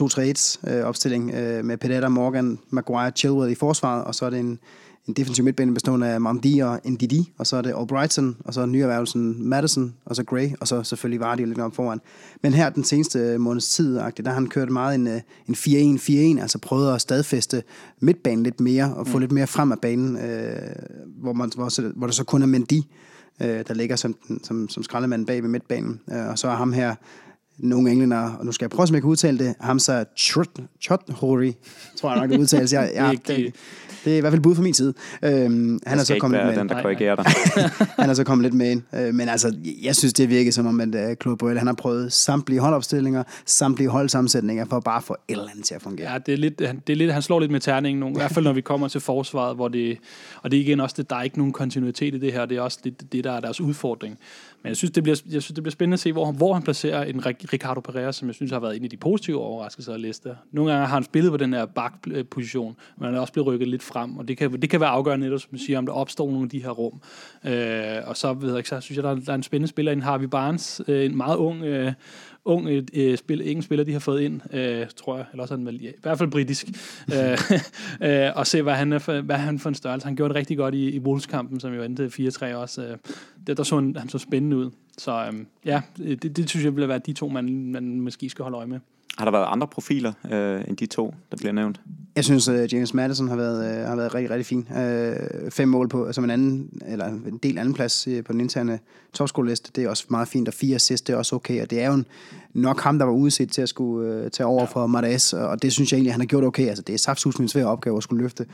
4-2-3-1 uh, opstilling uh, med Pedetta, Morgan, Maguire, Chilwell i forsvaret, og så er det en, en defensiv midtbane bestående af Mamdi og Ndidi, og så er det Albrighton, og så nyerhvervelsen Madison, og så Gray, og så selvfølgelig Vardy lidt om foran. Men her den seneste måneds tid, der har han kørt meget en, en 4-1-4-1, altså prøvet at stadfæste midtbanen lidt mere, og få mm. lidt mere frem af banen, øh, hvor, man, hvor, hvor der så kun er Mendy, øh, der ligger som, som, som skraldemand bag ved midtbanen. Øh, og så er ham her, nogle englænder, og nu skal jeg prøve, om jeg kan udtale det, Hamza Choudhury, tror jeg nok, det udtales. Jeg, jeg, det, det er i hvert fald bud fra min side. Øhm, han er så kommet med den, der korrigerer dig. han er så kommet lidt med ind. Øh, men altså, jeg synes, det virker som om, at uh, Claude Boyle, han har prøvet samtlige holdopstillinger, samtlige holdsammensætninger, for bare at få et eller andet til at fungere. Ja, det er lidt, det er lidt, han slår lidt med terningen, i hvert fald når vi kommer til forsvaret, hvor det, og det er igen også, det, der er ikke nogen kontinuitet i det her, det er også lidt det, der er deres udfordring. Men jeg synes, det bliver, jeg synes, det bliver spændende at se, hvor, hvor han placerer en, Ricardo Pereira, som jeg synes har været en af de positive overraskelser af Leicester. Nogle gange har han spillet på den her bakposition, men han er også blevet rykket lidt frem, og det kan, det kan være afgørende, netop, som man siger, om der opstår nogle af de her rum. Øh, og så, ved jeg ikke, så synes jeg, der er, der er en spændende spiller, en Harvey Barnes, øh, en meget ung, øh, ung øh, spil, ingen spiller, de har fået ind, øh, tror jeg, eller også er han vel, ja, i hvert fald britisk, øh, øh, og se, hvad han, er for, hvad han for en størrelse. Han gjorde det rigtig godt i, i Wolves-kampen, som jo endte 4-3 også. Øh, det, der så han, han så spændende ud. Så øh, ja, det, det synes jeg vil være de to, man, man måske skal holde øje med. Har der været andre profiler øh, end de to, der bliver nævnt? Jeg synes, uh, James Madison har været, uh, har været rigtig, rigtig fin. Uh, fem mål på, som en anden, eller en del anden plads uh, på den interne topskoleliste, det er også meget fint, og fire assist, det er også okay, og det er jo en, nok ham, der var udset til at skulle uh, tage over ja. for Martes, og det synes jeg egentlig, han har gjort okay. Altså, det er saftsus en svær opgave at skulle løfte.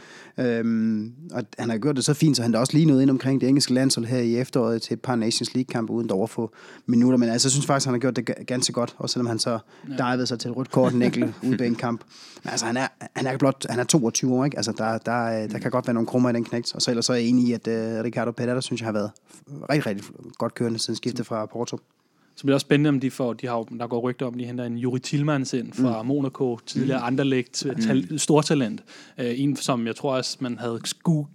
Um, og han har gjort det så fint, så han er også lige noget ind omkring det engelske landshold her i efteråret til et par Nations League-kampe, uden dog at få minutter. Men altså, jeg synes faktisk, han har gjort det ganske godt, også selvom han så ja. divede sig til et rødt kort en kamp. Men altså, han er, han er blot, han er 22 år, ikke? Altså, der, der, der kan godt være nogle krummer i den knægt. Og så ellers så er jeg enig i, at uh, Ricardo Pereira, synes jeg, har været rigtig, rigtig godt kørende siden skiftet fra Porto. Så bliver det også spændende, om de får, de har, der går rygter om, de henter en Juri Tilmans ind fra mm. Monaco, tidligere mm. Anderlecht, tal, stortalent. Uh, en, som jeg tror også, man havde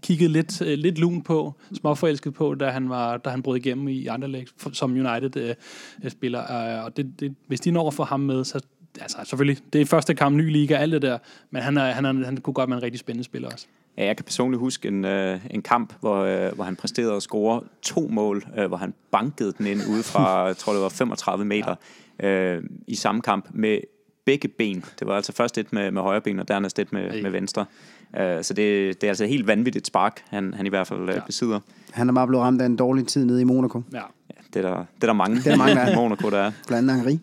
kigget lidt, uh, lidt lun på, småforelsket på, da han, var, da han brød igennem i Anderlecht, som United-spiller. Uh, og det, det, hvis de når at få ham med, så altså selvfølgelig, det er første kamp, ny liga, alt det der, men han, er, han, er, han kunne godt være en rigtig spændende spiller også. Ja, jeg kan personligt huske en, øh, en kamp, hvor, øh, hvor han præsterede at score to mål, øh, hvor han bankede den ind ude fra, jeg tror det var 35 meter, ja. øh, i samme kamp med begge ben. Det var altså først et med, med højre ben, og dernæst et med, med venstre. Uh, så det, det er altså helt vanvittigt spark, han, han i hvert fald uh, ja. besidder. Han er bare blevet ramt af en dårlig tid nede i Monaco. Ja, ja det, er der, det er der mange, det er der mange af Monaco, der er. Blandt andet Henri.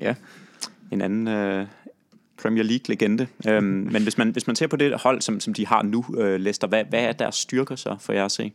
Ja en anden øh, Premier League-legende. Øhm, men hvis man, hvis man ser på det hold, som, som de har nu, øh, Leicester, hvad, hvad er deres styrker så for jer at se?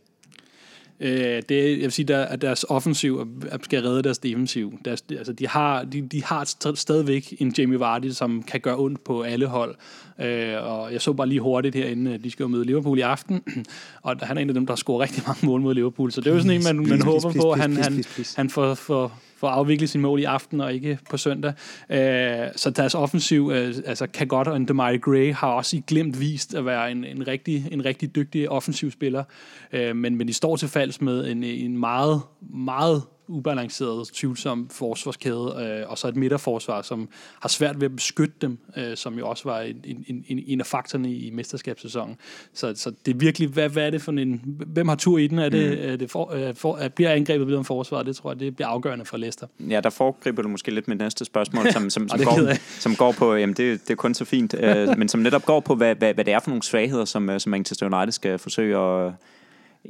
Øh, det, jeg vil sige, der, at deres offensiv skal redde deres defensiv. Deres, altså, de, har, de, de har stadigvæk en Jamie Vardy, som kan gøre ondt på alle hold. Øh, og jeg så bare lige hurtigt herinde, de skal jo møde Liverpool i aften, og han er en af dem, der har scoret rigtig mange mål mod Liverpool. Så det er jo sådan en, man, man please, håber please, på, at han, han, han får, får for at afvikle sin mål i aften og ikke på søndag. Øh, så deres offensiv, øh, altså Kagot og Demari Gray har også i glemt vist at være en, en, rigtig, en rigtig dygtig offensiv spiller, øh, men, men de står til falds med en, en meget, meget ubalanceret, tvivlsom forsvarskæde, øh, og så et midterforsvar, som har svært ved at beskytte dem, øh, som jo også var en, en, en, en af faktorerne i mesterskabssæsonen. Så, så det er virkelig, hvad, hvad er det for en, hvem har tur i den? Er det, mm. er det for, øh, for, er, bliver angrebet videre om forsvaret? Det tror jeg, det bliver afgørende for Leicester. Ja, der foregriber du måske lidt med næste spørgsmål, som, som, som, går, som går på, jamen det, det er kun så fint, øh, men som netop går på, hvad, hvad, hvad det er for nogle svagheder, som, øh, som Manchester United skal forsøge at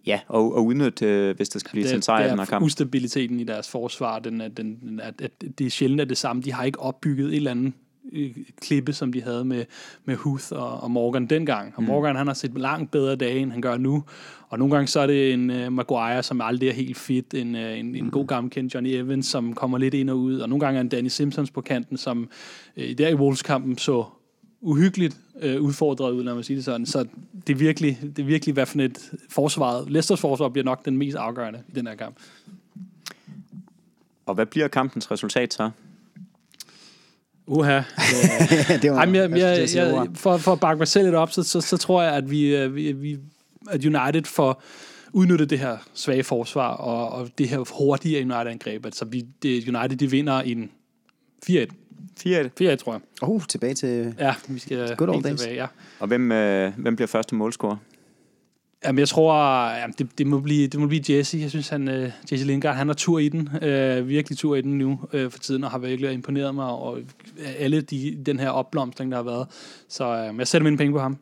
Ja, og, og udnytte, øh, hvis der skal blive en sejr i den her kamp. ustabiliteten i deres forsvar, den, den, den, at, at det er sjældent det samme. De har ikke opbygget et eller andet øh, klippe, som de havde med, med Huth og, og Morgan dengang. Og mm. Morgan, han har set langt bedre dage, end han gør nu. Og nogle gange så er det en uh, Maguire, som aldrig er helt fit. En, uh, en, en mm. god gammel kendt Johnny Evans, som kommer lidt ind og ud. Og nogle gange er en Danny Simpsons på kanten, som uh, der i Wolves-kampen så uhyggeligt øh, udfordret ud, lad mig sige det sådan. Så det er virkelig, det er virkelig hvad for et forsvaret. Leicesters forsvar bliver nok den mest afgørende i den her kamp. Og hvad bliver kampens resultat så? Uha. det var, Ej, jeg, jeg, jeg, for, for at bakke mig selv lidt op, så, så, så tror jeg, at vi, øh, vi, vi at United får udnyttet det her svage forsvar og, og det her hurtige United-angreb. Altså, vi, det, United de vinder en 4-1. 4-1. 4-1, tror jeg. Oh, tilbage til ja, vi skal good old days. Tilbage, ja. Og hvem, øh, hvem bliver første målscorer? Jamen, jeg tror, jamen, det, det, må blive, det må blive Jesse. Jeg synes, han, uh, Jesse Lingard, han har tur i den. Uh, virkelig tur i den nu uh, for tiden, og har virkelig imponeret mig over alle de, den her opblomstring, der har været. Så uh, jeg sætter mine penge på ham.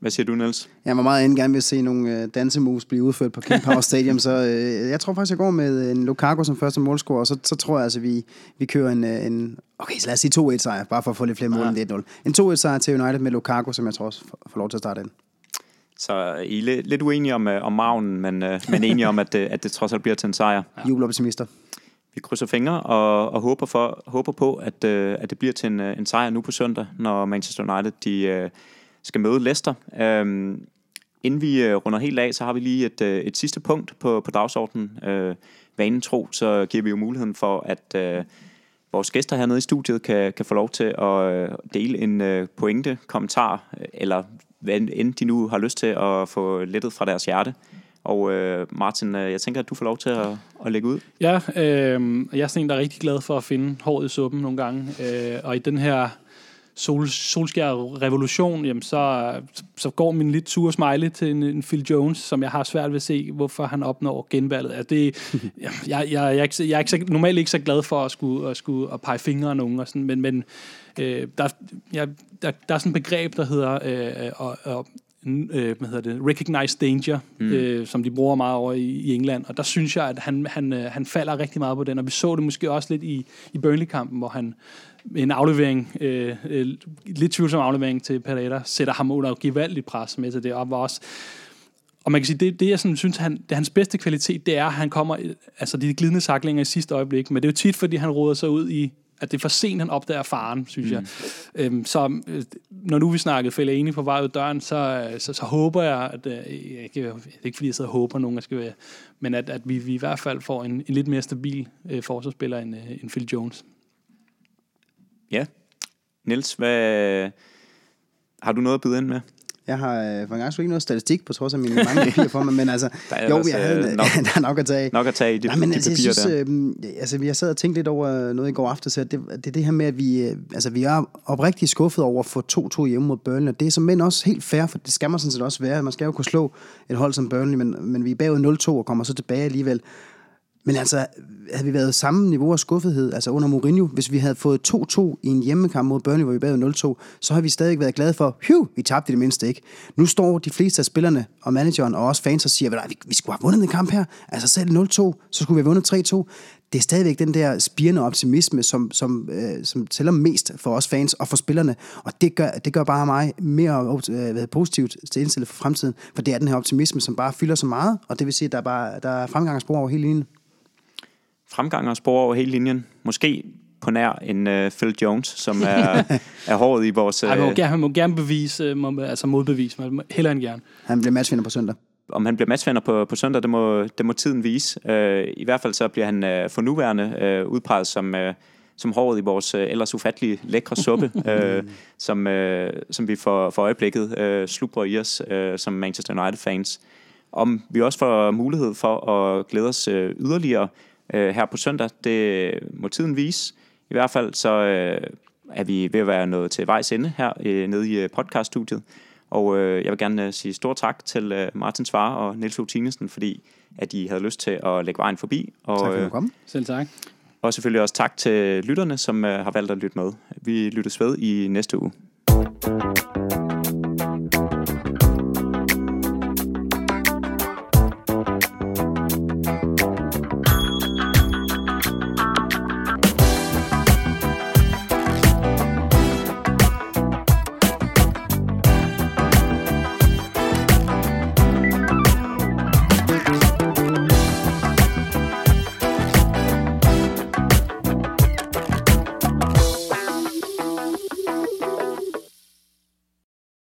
Hvad siger du, Niels? Jeg må meget gerne vil se nogle øh, dansemoves blive udført på King Power Stadium, så øh, jeg tror faktisk, jeg går med en Lukaku som første målscorer, og så, så tror jeg altså, vi, vi kører en, øh, en... Okay, så lad os sige 2-1 sejr, bare for at få lidt flere mål ja. end 1-0. En 2-1 sejr til United med Lukaku, som jeg tror også får lov til at starte ind. Så I er lidt, lidt uenige om, om magnen, men, men enige om, at, at det trods alt bliver til en sejr. Ja. Jubeloptimister. Vi krydser fingre og, og håber, for, håber på, at, at det bliver til en, en sejr nu på søndag, når Manchester United de, skal møde Leicester. Øhm, inden vi øh, runder helt af, så har vi lige et, øh, et sidste punkt på, på dagsordenen. Øh, vanen tro, så giver vi jo muligheden for, at øh, vores gæster hernede i studiet kan, kan få lov til at øh, dele en øh, pointe, kommentar, øh, eller hvad end de nu har lyst til at få lettet fra deres hjerte. Og øh, Martin, øh, jeg tænker, at du får lov til at, at lægge ud. Ja, øh, jeg er sådan en, der er rigtig glad for at finde håret i suppen nogle gange. Øh, og i den her sol, solskær revolution, jamen så, så går min lidt sure smiley til en, en Phil Jones, som jeg har svært ved at se, hvorfor han opnår genvalget. Altså det, jeg, jeg, jeg, jeg, er ikke, jeg er ikke så, normalt ikke så glad for at skulle, at skulle at pege fingre af nogen, og sådan, men, men øh, der, jeg, der, der er sådan et begreb, der hedder øh, og, og, øh, hvad hedder det, recognize danger, mm. øh, som de bruger meget over i, i England. Og der synes jeg, at han, han, øh, han falder rigtig meget på den. Og vi så det måske også lidt i, i Burnley-kampen, hvor han en aflevering, øh, øh, lidt tvivlsom aflevering til Pereira, sætter ham under gevaldigt pres med til det, og var også og man kan sige, det, det jeg sådan, synes, han, det hans bedste kvalitet, det er, at han kommer, altså de glidende saklinger i sidste øjeblik, men det er jo tit, fordi han råder sig ud i, at det er for sent, han opdager faren, synes mm. jeg. Øhm, så øh, når nu vi snakkede fælde enig på vej ud døren, så, så, så håber jeg, at, øh, ikke, det er ikke fordi jeg sidder og håber, at nogen skal være, men at, at vi, vi i hvert fald får en, en lidt mere stabil øh, forsvarsspiller end, øh, end Phil Jones. Ja. Niels, hvad, har du noget at byde ind med? Jeg har øh, for en gang ikke noget statistik, på trods af mine mange papirer for mig, men altså, Der er jo, jeg havde, øh, nok- der er nok at tage. Nok at tage i de, Nej, men de altså, papirer synes, der. øh, altså, jeg sad og tænkte lidt over noget i går aftes, at det, det er det her med, at vi, øh, altså, vi er oprigtigt skuffet over at få 2-2 hjemme mod Burnley, og det er som mænd også helt fair, for det skal man sådan set også være. Man skal jo kunne slå et hold som Burnley, men, men vi er bagud 0-2 og kommer så tilbage alligevel. Men altså, havde vi været samme niveau af skuffethed, altså under Mourinho, hvis vi havde fået 2-2 i en hjemmekamp mod Burnley, hvor vi bad 0-2, så har vi stadig været glade for, hyv, vi tabte det mindste ikke. Nu står de fleste af spillerne og manageren og også fans og siger, vi, vi skulle have vundet den kamp her, altså selv 0-2, så skulle vi have vundet 3-2. Det er stadigvæk den der spirende optimisme, som, som, øh, som tæller mest for os fans og for spillerne, og det gør, det gør bare mig mere øh, positivt til indstillet for fremtiden, for det er den her optimisme, som bare fylder så meget, og det vil sige, at der er, bare, der er fremgangsspor over hele linjen. Fremgang og spore over hele linjen. Måske på nær en uh, Phil Jones, som er, er hårdet i vores... Ej, han, må øh, gerne, han må gerne bevise, øh, må, altså modbevise, men heller end gerne. Han bliver matchvinder på søndag. om han bliver matchvinder på, på søndag, det må, det må tiden vise. Uh, I hvert fald så bliver han uh, for nuværende uh, udpeget som, uh, som håret i vores uh, ellers ufattelig lækre suppe, uh, som, uh, som vi for, for øjeblikket uh, slubrer i os uh, som Manchester United-fans. Om vi også får mulighed for at glæde os uh, yderligere uh, her på søndag, det må tiden vise. I hvert fald så uh, er vi ved at være nået til vejs ende her uh, nede i uh, podcaststudiet. Og øh, jeg vil gerne øh, sige stor tak til øh, Martin Svare og Niels O. Tinesen, fordi at de havde lyst til at lægge vejen forbi. Og, Tak for at øh, du kom. Selv tak. og selvfølgelig også tak til lytterne, som øh, har valgt at lytte med. Vi lyttes ved i næste uge.